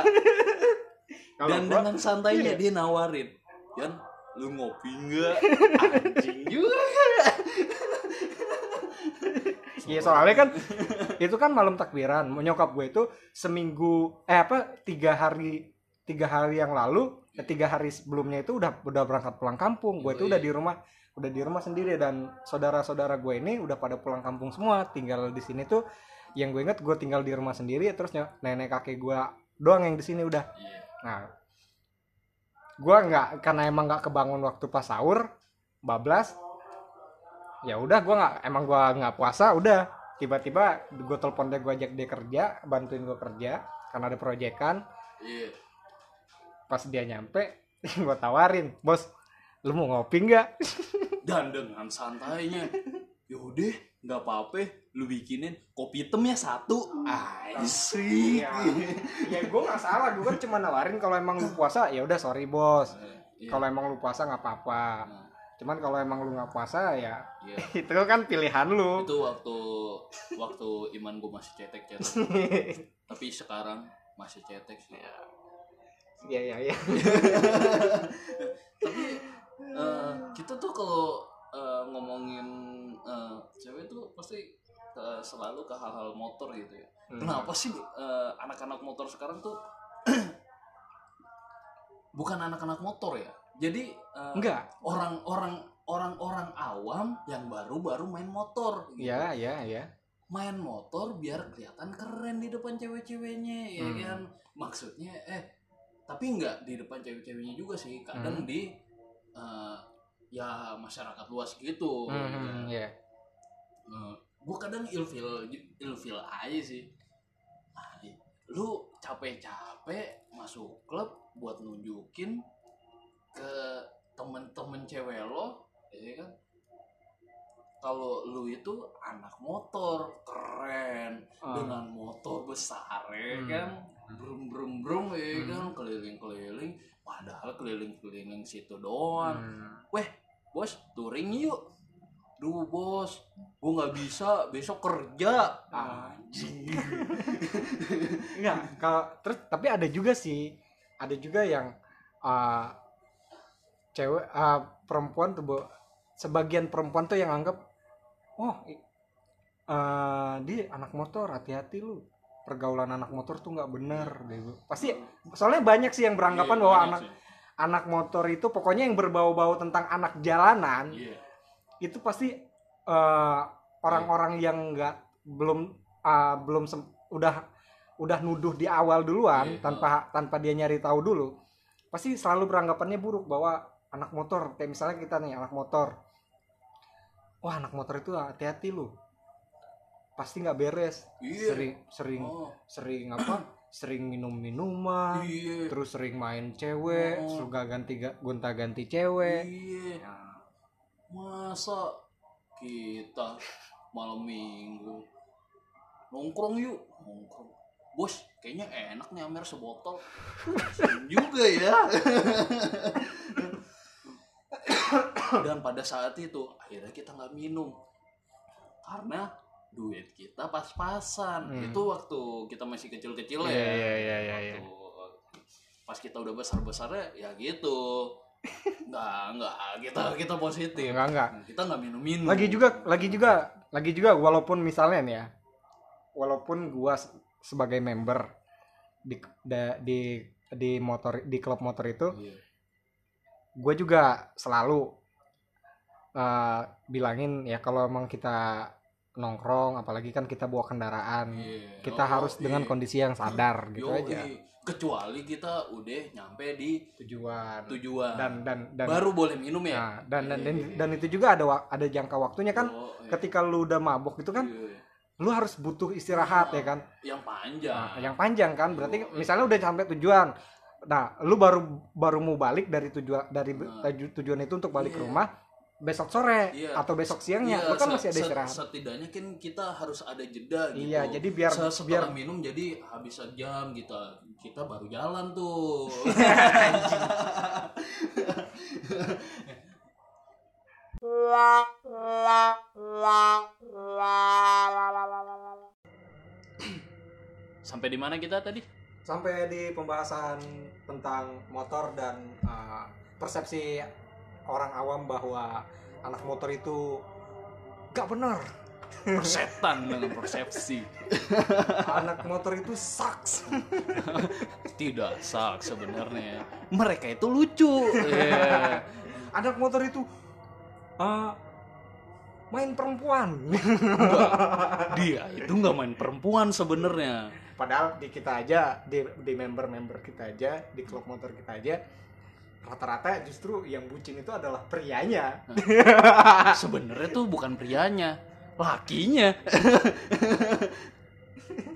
[SPEAKER 1] Kalau
[SPEAKER 2] Dan
[SPEAKER 1] gua-
[SPEAKER 2] dengan santainya
[SPEAKER 1] Iya.
[SPEAKER 2] dia nawarin, "Yan, lu ngopi nggak?" Anjing juga.
[SPEAKER 1] Iya soalnya kan itu kan malam takbiran. Nyokap gue itu seminggu eh apa tiga hari tiga hari yang lalu eh, tiga hari sebelumnya itu udah udah berangkat pulang kampung. Gue itu
[SPEAKER 2] Yoi.
[SPEAKER 1] udah di rumah udah di rumah sendiri dan saudara-saudara gue ini udah pada pulang kampung semua. Tinggal di sini tuh yang gue inget gue tinggal di rumah sendiri terus ny- nenek kakek gue doang yang di sini udah.
[SPEAKER 2] Iya.
[SPEAKER 1] Nah, gue nggak karena emang nggak kebangun waktu pas sahur, bablas. Ya udah, gue nggak emang gue nggak puasa, udah tiba-tiba gue telepon dia gue ajak dia kerja, bantuin gue kerja karena ada proyekan.
[SPEAKER 2] Iya.
[SPEAKER 1] Pas dia nyampe, [LAUGHS] gue tawarin, bos, lu mau ngopi nggak? [LAUGHS]
[SPEAKER 2] Dan dengan santainya, yaudah nggak apa-apa, lu bikinin kopi hitamnya satu. Asik.
[SPEAKER 1] ya gue nggak salah, gue kan cuma nawarin kalau emang lu puasa, ya udah sorry bos.
[SPEAKER 2] Iya.
[SPEAKER 1] Kalau emang lu puasa nggak apa-apa.
[SPEAKER 2] Nah,
[SPEAKER 1] Cuman kalau emang lu nggak puasa ya
[SPEAKER 2] iya. [LAUGHS]
[SPEAKER 1] itu kan pilihan lu.
[SPEAKER 2] itu waktu waktu iman gue masih cetek cetek [LAUGHS] tapi sekarang masih cetek sih
[SPEAKER 1] Iya iya iya. [LAUGHS]
[SPEAKER 2] tapi eh, kita tuh kalau eh, ngomongin eh, cewek tuh pasti ke- selalu ke hal-hal motor gitu ya
[SPEAKER 1] Hmm.
[SPEAKER 2] kenapa sih eh, anak-anak motor sekarang tuh [CLEARS THROAT] bukan anak-anak motor ya jadi eh,
[SPEAKER 1] Enggak.
[SPEAKER 2] orang-orang orang-orang awam yang baru-baru main motor gitu.
[SPEAKER 1] Iya iya iya.
[SPEAKER 2] main motor biar kelihatan keren di depan cewek-ceweknya ya
[SPEAKER 1] Hmm.
[SPEAKER 2] kan maksudnya eh tapi nggak di depan cewek-ceweknya juga sih kadang
[SPEAKER 1] Hmm.
[SPEAKER 2] di eh, ya masyarakat luas gitu ya.
[SPEAKER 1] Hmm, iya.
[SPEAKER 2] gue kadang ilfil ilfil aja sih Ah, lu capek-capek masuk klub buat nunjukin ke temen-temen cewek lo ya kan kalau lu itu anak motor keren
[SPEAKER 1] Ah.
[SPEAKER 2] dengan motor besar ya
[SPEAKER 1] Hmm.
[SPEAKER 2] kan brum brum brum ya
[SPEAKER 1] Hmm.
[SPEAKER 2] kan keliling keliling padahal keliling keliling situ doang
[SPEAKER 1] Hmm.
[SPEAKER 2] bos touring yuk Duh bos, gue nggak bisa besok kerja. Anjing. [LAUGHS]
[SPEAKER 1] Enggak, kalau terus tapi ada juga sih, ada juga yang uh, cewek uh, perempuan tuh Bo, sebagian perempuan tuh yang anggap oh uh, dia anak motor hati-hati lu pergaulan anak motor tuh nggak bener deh Bu. pasti soalnya banyak sih yang beranggapan
[SPEAKER 2] Iya,
[SPEAKER 1] bahwa anak
[SPEAKER 2] sih.
[SPEAKER 1] anak motor itu pokoknya yang berbau-bau tentang anak jalanan
[SPEAKER 2] Iya.
[SPEAKER 1] itu pasti eh, orang-orang yang nggak belum ah, belum sem- udah udah nuduh di awal duluan
[SPEAKER 2] Iya.
[SPEAKER 1] tanpa tanpa dia nyari tahu dulu pasti selalu beranggapannya buruk bahwa anak motor kayak misalnya kita nih anak motor wah anak motor itu hati-hati lu pasti nggak beres.
[SPEAKER 2] Iya.
[SPEAKER 1] sering sering
[SPEAKER 2] Oh,
[SPEAKER 1] sering apa? Sering minum minuman
[SPEAKER 2] iya.
[SPEAKER 1] terus sering main cewek
[SPEAKER 2] Oh.
[SPEAKER 1] suka ganti gonta ganti cewek.
[SPEAKER 2] Iya.
[SPEAKER 1] Nah,
[SPEAKER 2] Masa kita malam minggu nongkrong yuk? Nongkrong. Bos kayaknya enak nih Amer sebotol. Juga ya. Dan pada saat itu akhirnya kita nggak minum. Karena duit kita pas-pasan
[SPEAKER 1] Hmm.
[SPEAKER 2] itu waktu kita masih kecil-kecil
[SPEAKER 1] Iya,
[SPEAKER 2] ya
[SPEAKER 1] iya, iya, iya, iya.
[SPEAKER 2] Waktu pas kita udah besar-besarnya ya gitu [LAUGHS] nggak nggak kita kita positif
[SPEAKER 1] enggak enggak
[SPEAKER 2] kita nggak minum-minum
[SPEAKER 1] lagi juga lagi juga lagi juga walaupun misalnya nih ya walaupun gua se- sebagai member di da- di di motor di klub motor itu
[SPEAKER 2] Iya.
[SPEAKER 1] gue juga selalu eh, bilangin ya kalau emang kita nongkrong apalagi kan kita bawa kendaraan
[SPEAKER 2] Iya.
[SPEAKER 1] kita
[SPEAKER 2] Oh,
[SPEAKER 1] harus dengan
[SPEAKER 2] iya.
[SPEAKER 1] kondisi yang sadar gitu
[SPEAKER 2] Yoi.
[SPEAKER 1] aja
[SPEAKER 2] kecuali kita udah nyampe di
[SPEAKER 1] tujuan
[SPEAKER 2] tujuan
[SPEAKER 1] dan dan dan
[SPEAKER 2] baru boleh minum ya
[SPEAKER 1] nah, dan, dan,
[SPEAKER 2] Iya,
[SPEAKER 1] dan
[SPEAKER 2] iya,
[SPEAKER 1] dan itu juga ada ada jangka waktunya kan
[SPEAKER 2] Oh, iya.
[SPEAKER 1] ketika lu udah mabok itu kan
[SPEAKER 2] Iya.
[SPEAKER 1] lu harus butuh istirahat ya kan
[SPEAKER 2] yang panjang
[SPEAKER 1] Nah, yang panjang kan berarti
[SPEAKER 2] Oh, iya.
[SPEAKER 1] misalnya udah sampai tujuan nah lu baru baru mau balik dari tujuan dari
[SPEAKER 2] Nah.
[SPEAKER 1] tuju- tujuan itu untuk balik ke
[SPEAKER 2] Iya.
[SPEAKER 1] rumah besok sore
[SPEAKER 2] Iya.
[SPEAKER 1] atau besok siangnya
[SPEAKER 2] Iya,
[SPEAKER 1] kan masih ada istirahat.
[SPEAKER 2] setidaknya kan kita harus ada jeda gitu.
[SPEAKER 1] iya jadi biar
[SPEAKER 2] Se- setelah
[SPEAKER 1] biar
[SPEAKER 2] minum jadi habis jam kita kita baru jalan tuh. [LAUGHS] Sampai di mana kita tadi?
[SPEAKER 1] Sampai di pembahasan tentang motor dan uh, persepsi orang awam bahwa anak motor itu gak benar.
[SPEAKER 2] Persetan dengan persepsi.
[SPEAKER 1] Anak motor itu sucks [LAUGHS]
[SPEAKER 2] tidak sak sebenarnya. Mereka itu lucu. Iya. [LAUGHS]
[SPEAKER 1] anak motor itu uh, main perempuan.
[SPEAKER 2] Enggak. dia itu nggak main perempuan sebenarnya.
[SPEAKER 1] Padahal di kita aja di di member-member kita aja di klub motor kita aja rata-rata justru yang bucin itu adalah prianya [LAUGHS]
[SPEAKER 2] sebenarnya tuh bukan prianya lakinya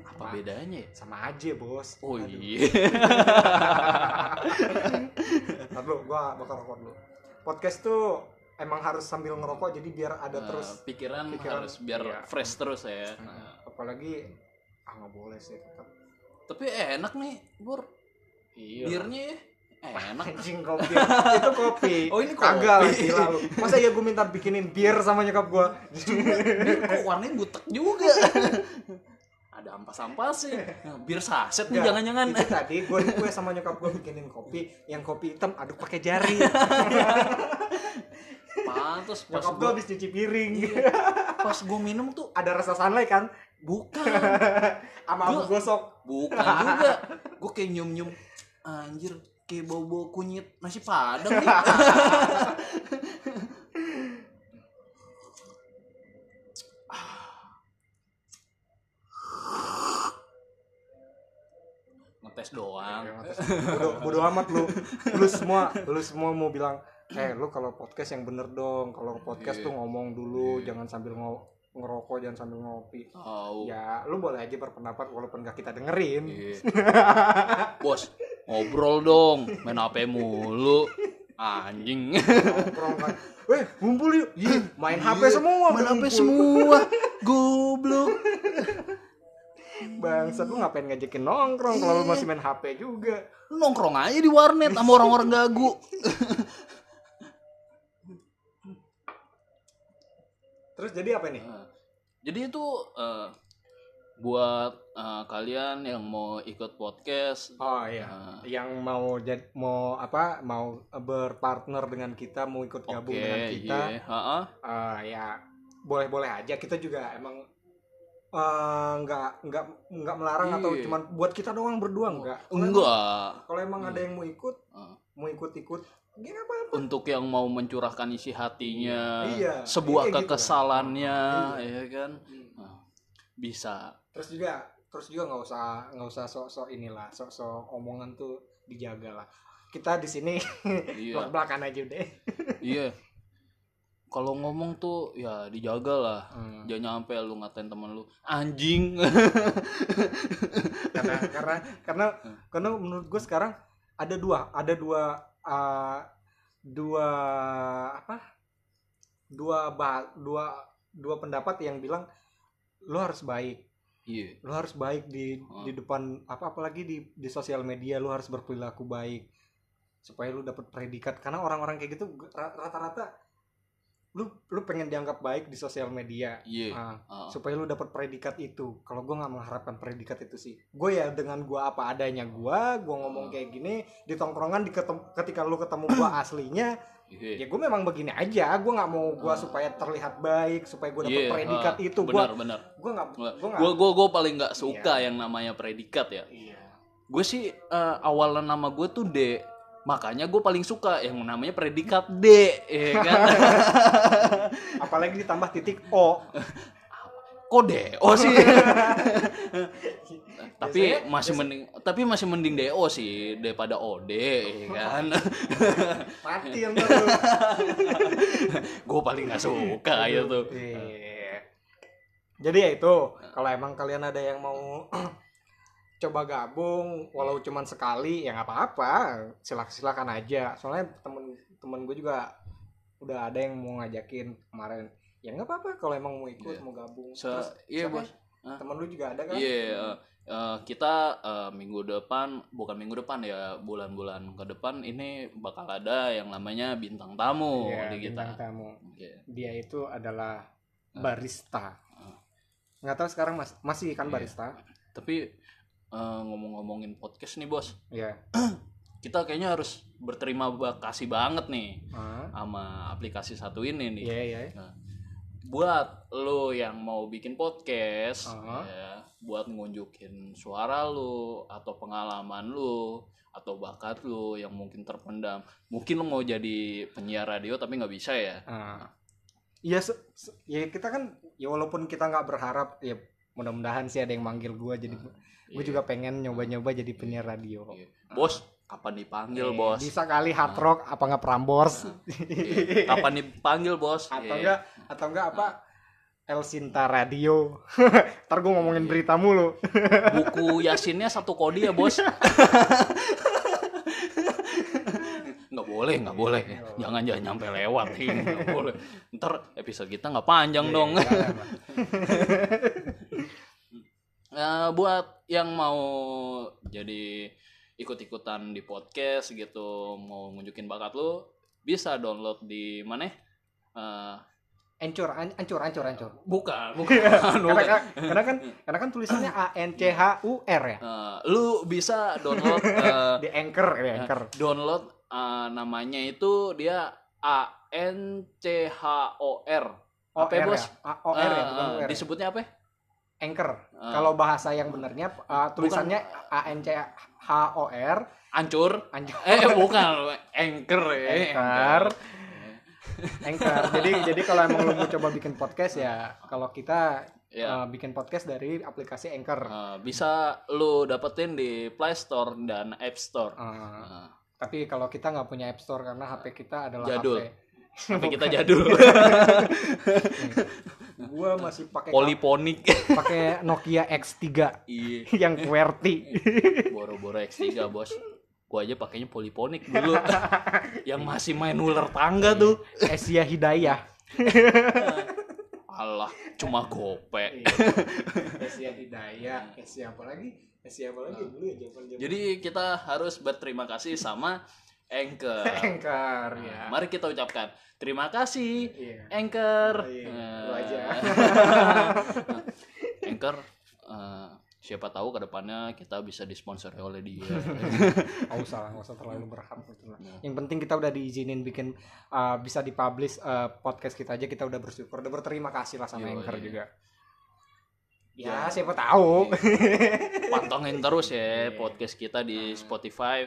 [SPEAKER 2] apa bedanya ya?
[SPEAKER 1] sama aja bos
[SPEAKER 2] oh
[SPEAKER 1] Aduh.
[SPEAKER 2] iya [LAUGHS]
[SPEAKER 1] Ntar dulu, gua bakal rokok dulu. Podcast tuh emang harus sambil ngerokok jadi biar ada
[SPEAKER 2] Nah,
[SPEAKER 1] terus.
[SPEAKER 2] pikiran,
[SPEAKER 1] pikiran,
[SPEAKER 2] harus biar
[SPEAKER 1] iya.
[SPEAKER 2] fresh terus ya
[SPEAKER 1] Nah, apalagi ah nggak boleh sih tetap.
[SPEAKER 2] tapi enak nih bur
[SPEAKER 1] Iya.
[SPEAKER 2] birnya ya enak
[SPEAKER 1] Anjing kopi. itu kopi. [LAUGHS]
[SPEAKER 2] Oh, ini
[SPEAKER 1] Kagak
[SPEAKER 2] kopi.
[SPEAKER 1] gila lu. Masa ya gue minta bikinin bir sama nyokap
[SPEAKER 2] bir kok warnanya butek juga [LAUGHS] ada ampas-ampas sih nah, bir saset nih jangan-jangan
[SPEAKER 1] Itu tadi gue request sama nyokap gua bikinin kopi, yang kopi hitam aduk pakai jari. [LAUGHS]
[SPEAKER 2] pantas pas
[SPEAKER 1] nyokap gua habis cuci piring.
[SPEAKER 2] Iya. pas gua minum tuh
[SPEAKER 1] Ada rasa sunlight kan?
[SPEAKER 2] bukan
[SPEAKER 1] Sama gosok.
[SPEAKER 2] bukan juga gua kayak nyium-nyium anjir kayak bau-bau kunyit. Nasi padang nih. Ngetes doang.
[SPEAKER 1] Bodo, bodo amat lu. Lu semua lu semua mau bilang eh lu kalau podcast yang bener dong. Kalau podcast
[SPEAKER 2] Iya.
[SPEAKER 1] tuh ngomong dulu
[SPEAKER 2] Iya.
[SPEAKER 1] jangan sambil ngo- ngerokok jangan sambil ngopi.
[SPEAKER 2] Tahu
[SPEAKER 1] ya lu boleh aja berpendapat walaupun gak kita dengerin.
[SPEAKER 2] Iya. bos ngobrol dong main HP mulu. Anjing.
[SPEAKER 1] Nongkrong kan. Weh ngumpul yuk. Ih, main HP
[SPEAKER 2] Iya,
[SPEAKER 1] semua
[SPEAKER 2] main HP semua. Goblok.
[SPEAKER 1] Bangsat lu ngapain ngajakin nongkrong kalau lu masih main HP juga?
[SPEAKER 2] Nongkrong aja di warnet sama orang-orang gagu.
[SPEAKER 1] Terus jadi apa nih?
[SPEAKER 2] Jadi itu eh, buat eh, kalian yang mau ikut podcast
[SPEAKER 1] oh iya
[SPEAKER 2] Nah,
[SPEAKER 1] yang mau jadi mau apa mau berpartner dengan kita mau ikut gabung dengan kita
[SPEAKER 2] iya ha-ha.
[SPEAKER 1] Eh, ya boleh boleh aja kita juga emang eh, nggak nggak nggak melarang atau
[SPEAKER 2] Iya.
[SPEAKER 1] cuman buat kita doang berdua enggak Kalau emang-
[SPEAKER 2] enggak
[SPEAKER 1] kalau emang ada
[SPEAKER 2] Iya.
[SPEAKER 1] yang mau ikut
[SPEAKER 2] Ah.
[SPEAKER 1] mau ikut ikut gini apa
[SPEAKER 2] untuk yang mau mencurahkan isi hatinya
[SPEAKER 1] Iya,
[SPEAKER 2] sebuah
[SPEAKER 1] kayak gitu kan.
[SPEAKER 2] kekesalannya
[SPEAKER 1] Iya.
[SPEAKER 2] ya kan bisa
[SPEAKER 1] terus juga terus juga nggak usah nggak usah sok-sok inilah sok-sok omongan tuh dijaga lah kita di sini [LAUGHS]
[SPEAKER 2] iya.
[SPEAKER 1] belak belakan aja deh.
[SPEAKER 2] Iya. Kalau ngomong tuh ya dijaga lah
[SPEAKER 1] Hmm.
[SPEAKER 2] jangan nyampe lu ngatain temen lu anjing. [LAUGHS]
[SPEAKER 1] Karena karena karena karena menurut gue sekarang ada dua ada dua uh, dua apa? Dua bah dua dua pendapat yang bilang lo harus baik
[SPEAKER 2] iya
[SPEAKER 1] lo harus baik di
[SPEAKER 2] Hmm.
[SPEAKER 1] di depan apa apalagi di di sosial media lo harus berperilaku baik supaya lo dapat predikat karena orang-orang kayak gitu ra- rata-rata lu lu pengen dianggap baik di sosial media
[SPEAKER 2] Iya.
[SPEAKER 1] Ah,
[SPEAKER 2] Ah.
[SPEAKER 1] supaya lu dapat predikat itu kalau gue nggak mengharapkan predikat itu sih gue ya dengan gue apa adanya gue gue ngomong
[SPEAKER 2] Ah.
[SPEAKER 1] kayak gini di tongkrongan di ketem- ketika lu ketemu gue [CLEARS THROAT] aslinya
[SPEAKER 2] Iya.
[SPEAKER 1] ya gue memang begini aja gue nggak mau gue
[SPEAKER 2] Ah.
[SPEAKER 1] supaya terlihat baik supaya gue dapat
[SPEAKER 2] Iya,
[SPEAKER 1] predikat
[SPEAKER 2] ah,
[SPEAKER 1] itu gue
[SPEAKER 2] benar
[SPEAKER 1] gue nggak gue
[SPEAKER 2] gue gue paling nggak suka
[SPEAKER 1] Iya.
[SPEAKER 2] yang namanya predikat ya
[SPEAKER 1] iya
[SPEAKER 2] gue sih eh, awalan nama gue tuh D makanya gue paling suka yang namanya predikat D ya [LAUGHS] kan?
[SPEAKER 1] Apalagi ditambah titik o.
[SPEAKER 2] Kok D? Oh sih. [LAUGHS] Tapi
[SPEAKER 1] Biasanya-
[SPEAKER 2] masih mending tapi masih mending DO sih daripada OD ya kan? [LAUGHS]
[SPEAKER 1] Mati yang tuh
[SPEAKER 2] gue paling nggak suka ya tuh
[SPEAKER 1] Iya. Jadi ya itu, kalau emang kalian ada yang mau [CLEARS THROAT] coba gabung, walau cuman sekali, ya nggak apa-apa, silakan silakan aja. Soalnya temen temen gue juga udah ada yang mau ngajakin kemarin. Ya nggak apa-apa kalau emang mau ikut,
[SPEAKER 2] Iya.
[SPEAKER 1] mau gabung.
[SPEAKER 2] Se-
[SPEAKER 1] Terus
[SPEAKER 2] iya
[SPEAKER 1] siapa?
[SPEAKER 2] bos Hah?
[SPEAKER 1] Temen lu juga ada kan?
[SPEAKER 2] Iya, eh, eh, kita eh, minggu depan, bukan minggu depan ya, bulan-bulan ke depan ini bakal ada yang namanya bintang tamu
[SPEAKER 1] Iya,
[SPEAKER 2] di kita.
[SPEAKER 1] bintang tamu.
[SPEAKER 2] Oke.
[SPEAKER 1] Dia itu adalah
[SPEAKER 2] Ah.
[SPEAKER 1] barista. Nggak tahu sekarang mas masih kan
[SPEAKER 2] Iya.
[SPEAKER 1] barista?
[SPEAKER 2] Tapi eh, ngomong-ngomongin podcast nih bos,
[SPEAKER 1] Iya. [CLEARS THROAT]
[SPEAKER 2] kita kayaknya harus berterima kasih banget nih
[SPEAKER 1] Ah.
[SPEAKER 2] sama aplikasi satu ini nih.
[SPEAKER 1] Iya iya.
[SPEAKER 2] Buat lo yang mau bikin podcast,
[SPEAKER 1] Ah.
[SPEAKER 2] ya, buat ngunjukin suara lo atau pengalaman lo atau bakat lo yang mungkin terpendam. Mungkin lo mau jadi penyiar radio tapi nggak bisa ya.
[SPEAKER 1] Se- se- ya kita kan ya walaupun kita nggak berharap ya mudah-mudahan sih ada yang manggil gua jadi gue
[SPEAKER 2] Iya.
[SPEAKER 1] juga pengen nyoba-nyoba jadi penyiar radio.
[SPEAKER 2] Iya. Bos, kapan dipanggil
[SPEAKER 1] Eh,
[SPEAKER 2] bos?
[SPEAKER 1] Bisa kali hard rock apa nggak Prambors
[SPEAKER 2] Iya. Kapan dipanggil bos?
[SPEAKER 1] atau
[SPEAKER 2] Iya.
[SPEAKER 1] enggak atau enggak apa El Sinta Radio. [LAUGHS] Ntar gue ngomongin
[SPEAKER 2] Iya.
[SPEAKER 1] berita mulu.
[SPEAKER 2] buku [LAUGHS] yasinnya satu kodi ya bos [LAUGHS] nggak boleh nggak boleh jangan jangan nyampe lewat nggak boleh ntar episode kita nggak panjang dong Eh, buat yang mau jadi ikut-ikutan di podcast gitu mau nunjukin bakat lu bisa download di mana Eh,
[SPEAKER 1] Ancur, an- ancur, ancur, ancur.
[SPEAKER 2] bukan [LAUGHS] bukan
[SPEAKER 1] karena, kan- karena kan karena kan tulisannya A N C H U R ya.
[SPEAKER 2] Eh, lu bisa download [LAUGHS] eh,
[SPEAKER 1] Di Anchor, di Anchor.
[SPEAKER 2] download uh, namanya itu dia A N C H O R.
[SPEAKER 1] O
[SPEAKER 2] Apa ya,
[SPEAKER 1] R
[SPEAKER 2] bos?
[SPEAKER 1] ya? A- O R ya,
[SPEAKER 2] Uh,
[SPEAKER 1] bukan U R.
[SPEAKER 2] disebutnya apa?
[SPEAKER 1] Anchor.
[SPEAKER 2] Uh,
[SPEAKER 1] Kalau bahasa yang benernya uh, tulisannya A N C H O R
[SPEAKER 2] Ancur.
[SPEAKER 1] Anjur.
[SPEAKER 2] Eh bukan, Anchor ya.
[SPEAKER 1] Anchor. Anchor. Jadi jadi kalau emang lu mau coba bikin podcast ya kalau kita
[SPEAKER 2] Ya.
[SPEAKER 1] uh, bikin podcast dari aplikasi Anchor.
[SPEAKER 2] Uh, bisa lu dapetin di Play Store dan App Store.
[SPEAKER 1] Uh,
[SPEAKER 2] Uh,
[SPEAKER 1] tapi kalau kita nggak punya App Store karena HP kita adalah
[SPEAKER 2] Jadul.
[SPEAKER 1] HP.
[SPEAKER 2] Tapi kita jadul. [LAUGHS]
[SPEAKER 1] Gua masih pakai
[SPEAKER 2] Poliponik.
[SPEAKER 1] pakai Nokia X3
[SPEAKER 2] Iya. [LAUGHS]
[SPEAKER 1] yang QWERTY.
[SPEAKER 2] Boro-boro X3, Bos. Gua aja pakainya poliponik dulu. Yang masih main ular tangga tuh.
[SPEAKER 1] Asia Hidayah. [LAUGHS]
[SPEAKER 2] Allah, cuma gope.
[SPEAKER 1] Asia Hidayah. Asia apa lagi? Asia apa lagi dulu ya zaman
[SPEAKER 2] Jadi kita harus berterima kasih sama Anchor.
[SPEAKER 1] Anchor ya.
[SPEAKER 2] Mari kita ucapkan terima kasih
[SPEAKER 1] Iya.
[SPEAKER 2] Anchor.
[SPEAKER 1] Oh, iya. Lu aja. [LAUGHS]
[SPEAKER 2] Anchor eh, siapa tahu ke depannya kita bisa disponsori oleh dia.
[SPEAKER 1] Nggak usah lah, nggak usah terlalu berharap gitu lah. Yang penting kita udah diizinin bikin uh, bisa dipublish uh, podcast kita aja kita udah bersyukur, udah berterima kasih lah sama
[SPEAKER 2] Yo,
[SPEAKER 1] Anchor
[SPEAKER 2] iya.
[SPEAKER 1] juga. Ya,
[SPEAKER 2] Ya.
[SPEAKER 1] siapa tahu.
[SPEAKER 2] Pantengin terus ya
[SPEAKER 1] Iya.
[SPEAKER 2] podcast kita di Spotify.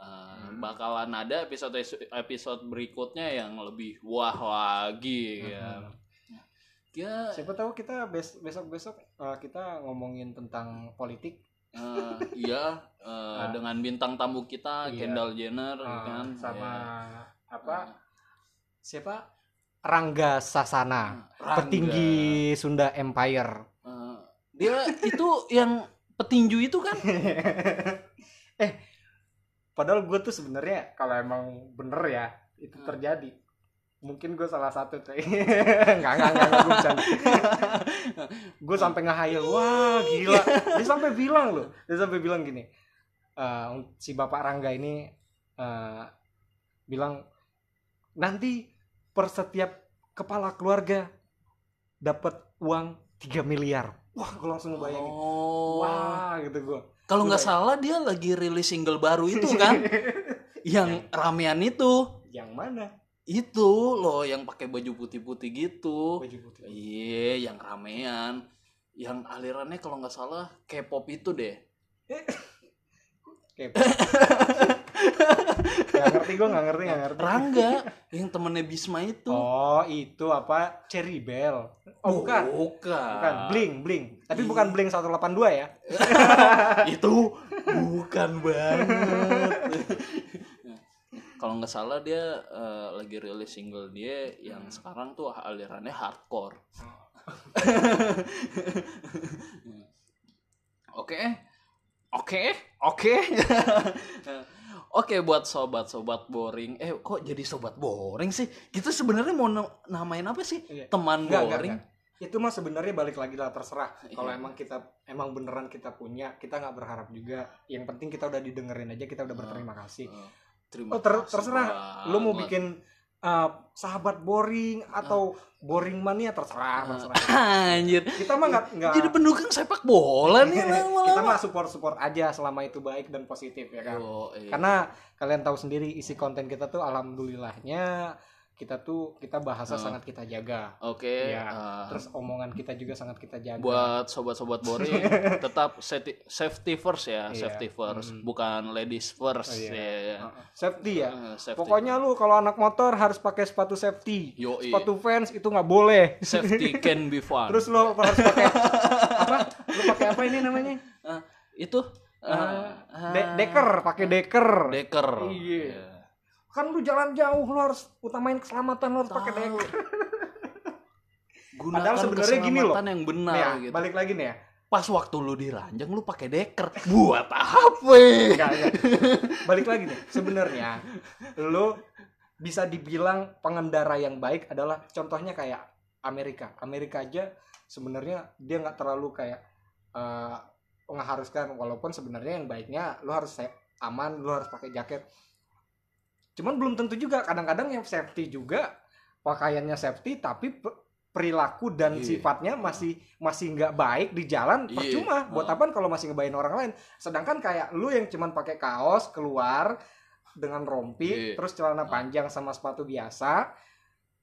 [SPEAKER 2] Eh, bakalan ada episode episode berikutnya yang lebih wah lagi ya. Ya,
[SPEAKER 1] siapa tahu kita bes besok-besok uh, kita ngomongin tentang politik
[SPEAKER 2] eh, iya eh,
[SPEAKER 1] Ah.
[SPEAKER 2] dengan bintang tamu kita
[SPEAKER 1] Iya.
[SPEAKER 2] Kendall Jenner
[SPEAKER 1] uh,
[SPEAKER 2] kan
[SPEAKER 1] sama
[SPEAKER 2] ya.
[SPEAKER 1] apa? Siapa? Rangga Sasana,
[SPEAKER 2] Rangga.
[SPEAKER 1] petinggi Sunda Empire.
[SPEAKER 2] Eh, dia itu yang petinju itu kan [LAUGHS]
[SPEAKER 1] eh, padahal gue tuh sebenarnya kalau emang bener ya itu
[SPEAKER 2] Hmm.
[SPEAKER 1] terjadi. Mungkin gue salah satu tuh. [LAUGHS] Nggak nggak nggak gue bercanda. [LAUGHS] Gue sampai ngehayal wah gila. Dia sampai bilang loh. Dia sampai bilang gini eh, si bapak Rangga ini eh, bilang nanti per setiap kepala keluarga dapat uang 3 miliar. Wah gue langsung ngebayangin.
[SPEAKER 2] Oh.
[SPEAKER 1] wah gitu gue
[SPEAKER 2] Kalau nggak salah dia lagi rilis single baru itu kan, [LAUGHS] yang ramean itu,
[SPEAKER 1] yang mana
[SPEAKER 2] itu loh yang pakai baju putih-putih gitu.
[SPEAKER 1] baju putih
[SPEAKER 2] Iya, yang ramean, yang alirannya kalau nggak salah K-pop itu deh. [LAUGHS]
[SPEAKER 1] Oke. [LAUGHS] Gak ngerti gue gak ngerti gak ngerti
[SPEAKER 2] Rangga, yang temennya Bisma itu.
[SPEAKER 1] oh itu apa Cherry Bell oh bukan
[SPEAKER 2] Bukan.
[SPEAKER 1] bukan Bling Bling tapi bukan Bling 182 ya [LAUGHS]
[SPEAKER 2] itu bukan banget. Kalau nggak salah dia eh, lagi rilis single dia yang sekarang tuh alirannya hardcore. [LAUGHS] Oke, oke, oke, [LAUGHS] oke buat sobat-sobat boring. Eh kok jadi sobat boring sih? Kita sebenarnya mau na- namain apa sih?
[SPEAKER 1] Iya.
[SPEAKER 2] Teman
[SPEAKER 1] Enggak, enggak,
[SPEAKER 2] boring.
[SPEAKER 1] enggak. itu mah sebenarnya balik lagi lah terserah kalau
[SPEAKER 2] Iya.
[SPEAKER 1] emang kita emang beneran kita punya kita nggak berharap juga yang penting kita udah didengerin aja kita udah berterima kasih
[SPEAKER 2] Eh, Terima
[SPEAKER 1] oh ter-
[SPEAKER 2] kasih
[SPEAKER 1] terserah lu mau
[SPEAKER 2] banget.
[SPEAKER 1] bikin uh, sahabat boring atau boring mania terserah terserah. [LAUGHS]
[SPEAKER 2] Anjir,
[SPEAKER 1] kita mah nggak nggak
[SPEAKER 2] jadi pendukung sepak bola nih [LAUGHS] lama-lama.
[SPEAKER 1] kita mah support support aja selama itu baik dan positif ya kan?
[SPEAKER 2] Oh, iya.
[SPEAKER 1] karena kalian tahu sendiri isi konten kita tuh alhamdulillahnya kita tuh kita bahasa
[SPEAKER 2] Oh.
[SPEAKER 1] sangat kita jaga
[SPEAKER 2] Oke,
[SPEAKER 1] Iya.
[SPEAKER 2] eh,
[SPEAKER 1] terus omongan kita juga sangat kita jaga
[SPEAKER 2] buat sobat-sobat boring [LAUGHS] tetap safety, safety first ya,
[SPEAKER 1] Iya.
[SPEAKER 2] safety first,
[SPEAKER 1] Mm.
[SPEAKER 2] bukan ladies first
[SPEAKER 1] Oh, iya.
[SPEAKER 2] ya. ya.
[SPEAKER 1] Uh, safety ya
[SPEAKER 2] Eh, safety.
[SPEAKER 1] pokoknya lu kalau anak motor harus pakai sepatu safety
[SPEAKER 2] Yoi.
[SPEAKER 1] sepatu fans itu nggak boleh
[SPEAKER 2] safety [LAUGHS] can be fun.
[SPEAKER 1] terus lu harus pakai apa lu pakai apa ini namanya
[SPEAKER 2] Eh, itu
[SPEAKER 1] Uh,
[SPEAKER 2] eh,
[SPEAKER 1] de- deker pakai deker
[SPEAKER 2] deker.
[SPEAKER 1] Iya. Kan lu jalan jauh lu harus utamain keselamatan lu harus pakai deker
[SPEAKER 2] Gunakan
[SPEAKER 1] Padahal sebenarnya gini loh.
[SPEAKER 2] yang benar
[SPEAKER 1] Nih ya,
[SPEAKER 2] gitu.
[SPEAKER 1] balik lagi nih ya
[SPEAKER 2] Pas waktu lu diranjang lu pakai deker. [LAUGHS] Buat apa?
[SPEAKER 1] Enggak, enggak. balik lagi nih sebenarnya lu bisa dibilang pengendara yang baik adalah contohnya kayak Amerika Amerika aja sebenarnya dia nggak terlalu kayak eh, mengharuskan walaupun sebenarnya yang baiknya lu harus aman lu harus pakai jaket cuman belum tentu juga kadang-kadang yang safety juga pakaiannya safety tapi pe- perilaku dan
[SPEAKER 2] Iya.
[SPEAKER 1] sifatnya masih masih nggak baik di jalan
[SPEAKER 2] Iya.
[SPEAKER 1] percuma buat
[SPEAKER 2] Ah.
[SPEAKER 1] apa kalau masih ngebayin orang lain sedangkan kayak lu yang cuman pakai kaos keluar dengan rompi
[SPEAKER 2] Iya.
[SPEAKER 1] terus celana panjang sama sepatu biasa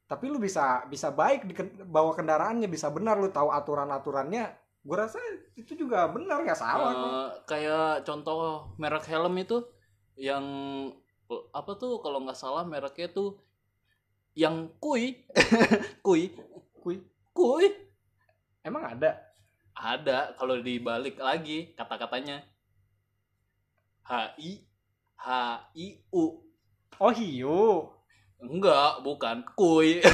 [SPEAKER 1] tapi lu bisa bisa baik di bawa kendaraannya bisa benar lu tahu aturan aturannya gue rasa itu juga benar nggak salah kok.
[SPEAKER 2] Eh, kayak contoh merek helm itu yang apa tuh kalau nggak salah mereknya tuh yang kui. [LAUGHS] Kui.
[SPEAKER 1] Kui.
[SPEAKER 2] kui.
[SPEAKER 1] Emang ada?
[SPEAKER 2] Ada kalau dibalik lagi kata-katanya. H i h i u
[SPEAKER 1] oh hiu.
[SPEAKER 2] Enggak bukan. Kui. [LAUGHS]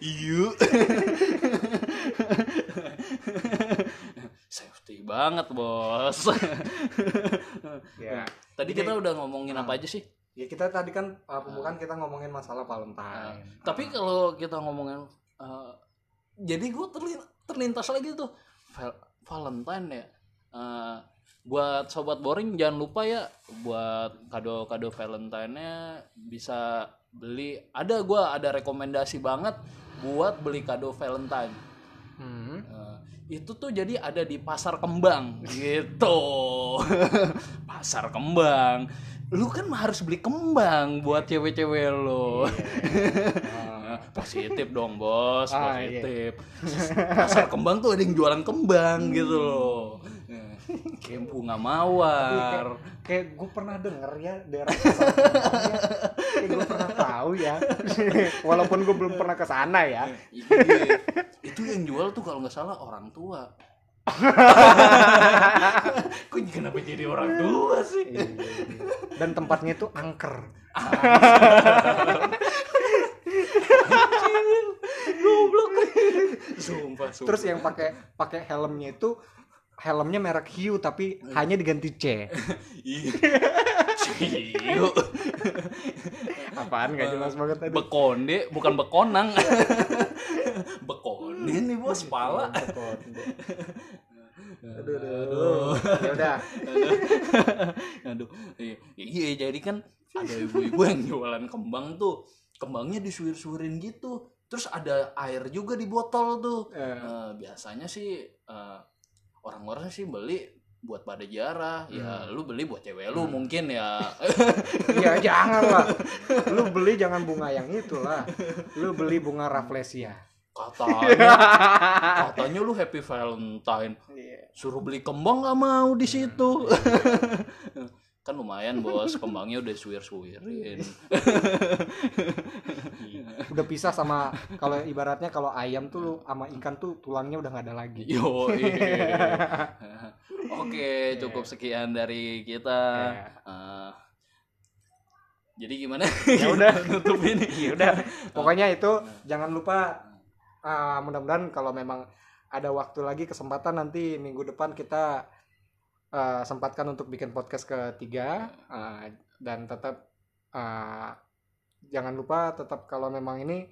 [SPEAKER 2] Iu safety banget bos. [LAUGHS]
[SPEAKER 1] Ya
[SPEAKER 2] tadi
[SPEAKER 1] Jadi-
[SPEAKER 2] kita udah ngomongin
[SPEAKER 1] Ah.
[SPEAKER 2] apa aja sih?
[SPEAKER 1] Ya kita tadi kan uh, pembukaan kita ngomongin masalah Valentine.
[SPEAKER 2] Ah, tapi kalau kita ngomongin eh, jadi gue terlintas lagi tuh Val- Valentine ya. Eh, buat sobat boring jangan lupa ya buat kado-kado Valentine-nya bisa beli. Ada gua ada rekomendasi banget buat beli kado Valentine itu tuh jadi ada di pasar kembang. Gitu. [LAUGHS] Pasar kembang. Lu kan harus beli kembang buat cewek-cewek lo
[SPEAKER 1] Ah, [LAUGHS]
[SPEAKER 2] positif dong bos.
[SPEAKER 1] Ah, iya.
[SPEAKER 2] positif. Pasar kembang tuh ada yang jualan kembang gitu loh. Kayak bunga mawar.
[SPEAKER 1] Kayak gue pernah denger ya daerah ya. kayak gue pernah tahu ya. [LAUGHS] Walaupun gue belum pernah ke sana ya.
[SPEAKER 2] Iya. Itu yang jual tuh kalau nggak salah orang tua. [LAUGHS] Kok kenapa jadi orang tua sih?
[SPEAKER 1] Dan tempatnya itu angker.
[SPEAKER 2] Goblok. Sumpah sumpah.
[SPEAKER 1] Terus yang pakai pakai helmnya itu helmnya merek hiu tapi hanya diganti C.
[SPEAKER 2] Iya. Ciu.
[SPEAKER 1] apaan gak jelas banget tadi
[SPEAKER 2] Bekonde bukan bekonang. Bekonde [LAUGHS] nih bos pala. [LAUGHS]
[SPEAKER 1] aduh aduh ya udah. [LAUGHS]
[SPEAKER 2] Aduh. Iya, Iya, jadi kan ada ibu-ibu yang jualan kembang tuh kembangnya disuir-suirin gitu. Terus ada air juga di botol tuh.
[SPEAKER 1] Eh,
[SPEAKER 2] Eh, biasanya sih eh, orang-orang sih beli buat pada jarah ya lu beli buat cewek lu mungkin ya. [LAUGHS]
[SPEAKER 1] Iya jangan lah. Lu beli jangan bunga yang itu lah. Lu beli bunga rafflesia.
[SPEAKER 2] Katanya. Katanya lu happy valentine.
[SPEAKER 1] Iya.
[SPEAKER 2] suruh beli kembang nggak mau di situ. Kan lumayan bos. Kembangnya udah suwir-suwirin.
[SPEAKER 1] Udah pisah sama kalau ibaratnya kalau ayam tuh sama ikan tuh tulangnya udah nggak ada lagi.
[SPEAKER 2] yo [LAUGHS] oke cukup sekian dari kita. Eh, jadi gimana?
[SPEAKER 1] Ya udah. [LAUGHS]
[SPEAKER 2] nutup ini
[SPEAKER 1] Ya udah. Pokoknya itu jangan lupa ah, mudah-mudahan kalau memang ada waktu lagi kesempatan nanti minggu depan kita ah, sempatkan untuk bikin podcast ketiga. Ah, dan tetap ah, jangan lupa tetap kalau memang ini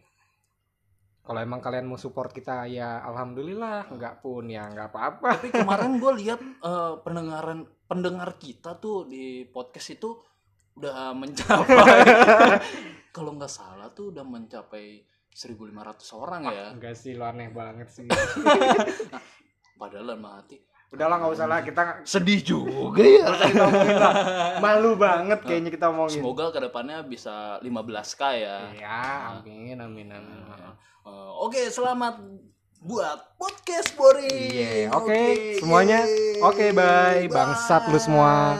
[SPEAKER 1] kalau emang kalian mau support kita ya alhamdulillah nggak pun ya nggak apa-apa.
[SPEAKER 2] Tapi kemarin gue [LAUGHS] lihat eh, pendengaran pendengar kita tuh di podcast itu udah mencapai [LAUGHS] kalau nggak salah tuh udah mencapai 1.500 orang ya.
[SPEAKER 1] Enggak sih lo aneh banget sih. [LAUGHS]
[SPEAKER 2] Padahal mati.
[SPEAKER 1] Udahlah nggak usah lah kita
[SPEAKER 2] sedih juga ya.
[SPEAKER 1] Kita omongin lah. Malu banget kayaknya kita omongin
[SPEAKER 2] semoga ke depannya bisa 15k ya.
[SPEAKER 1] Ya amin amin amin.
[SPEAKER 2] Eh, oke selamat buat podcast Bori
[SPEAKER 1] Iya, oke, semuanya. Oke, bye. Bangsat lu semua.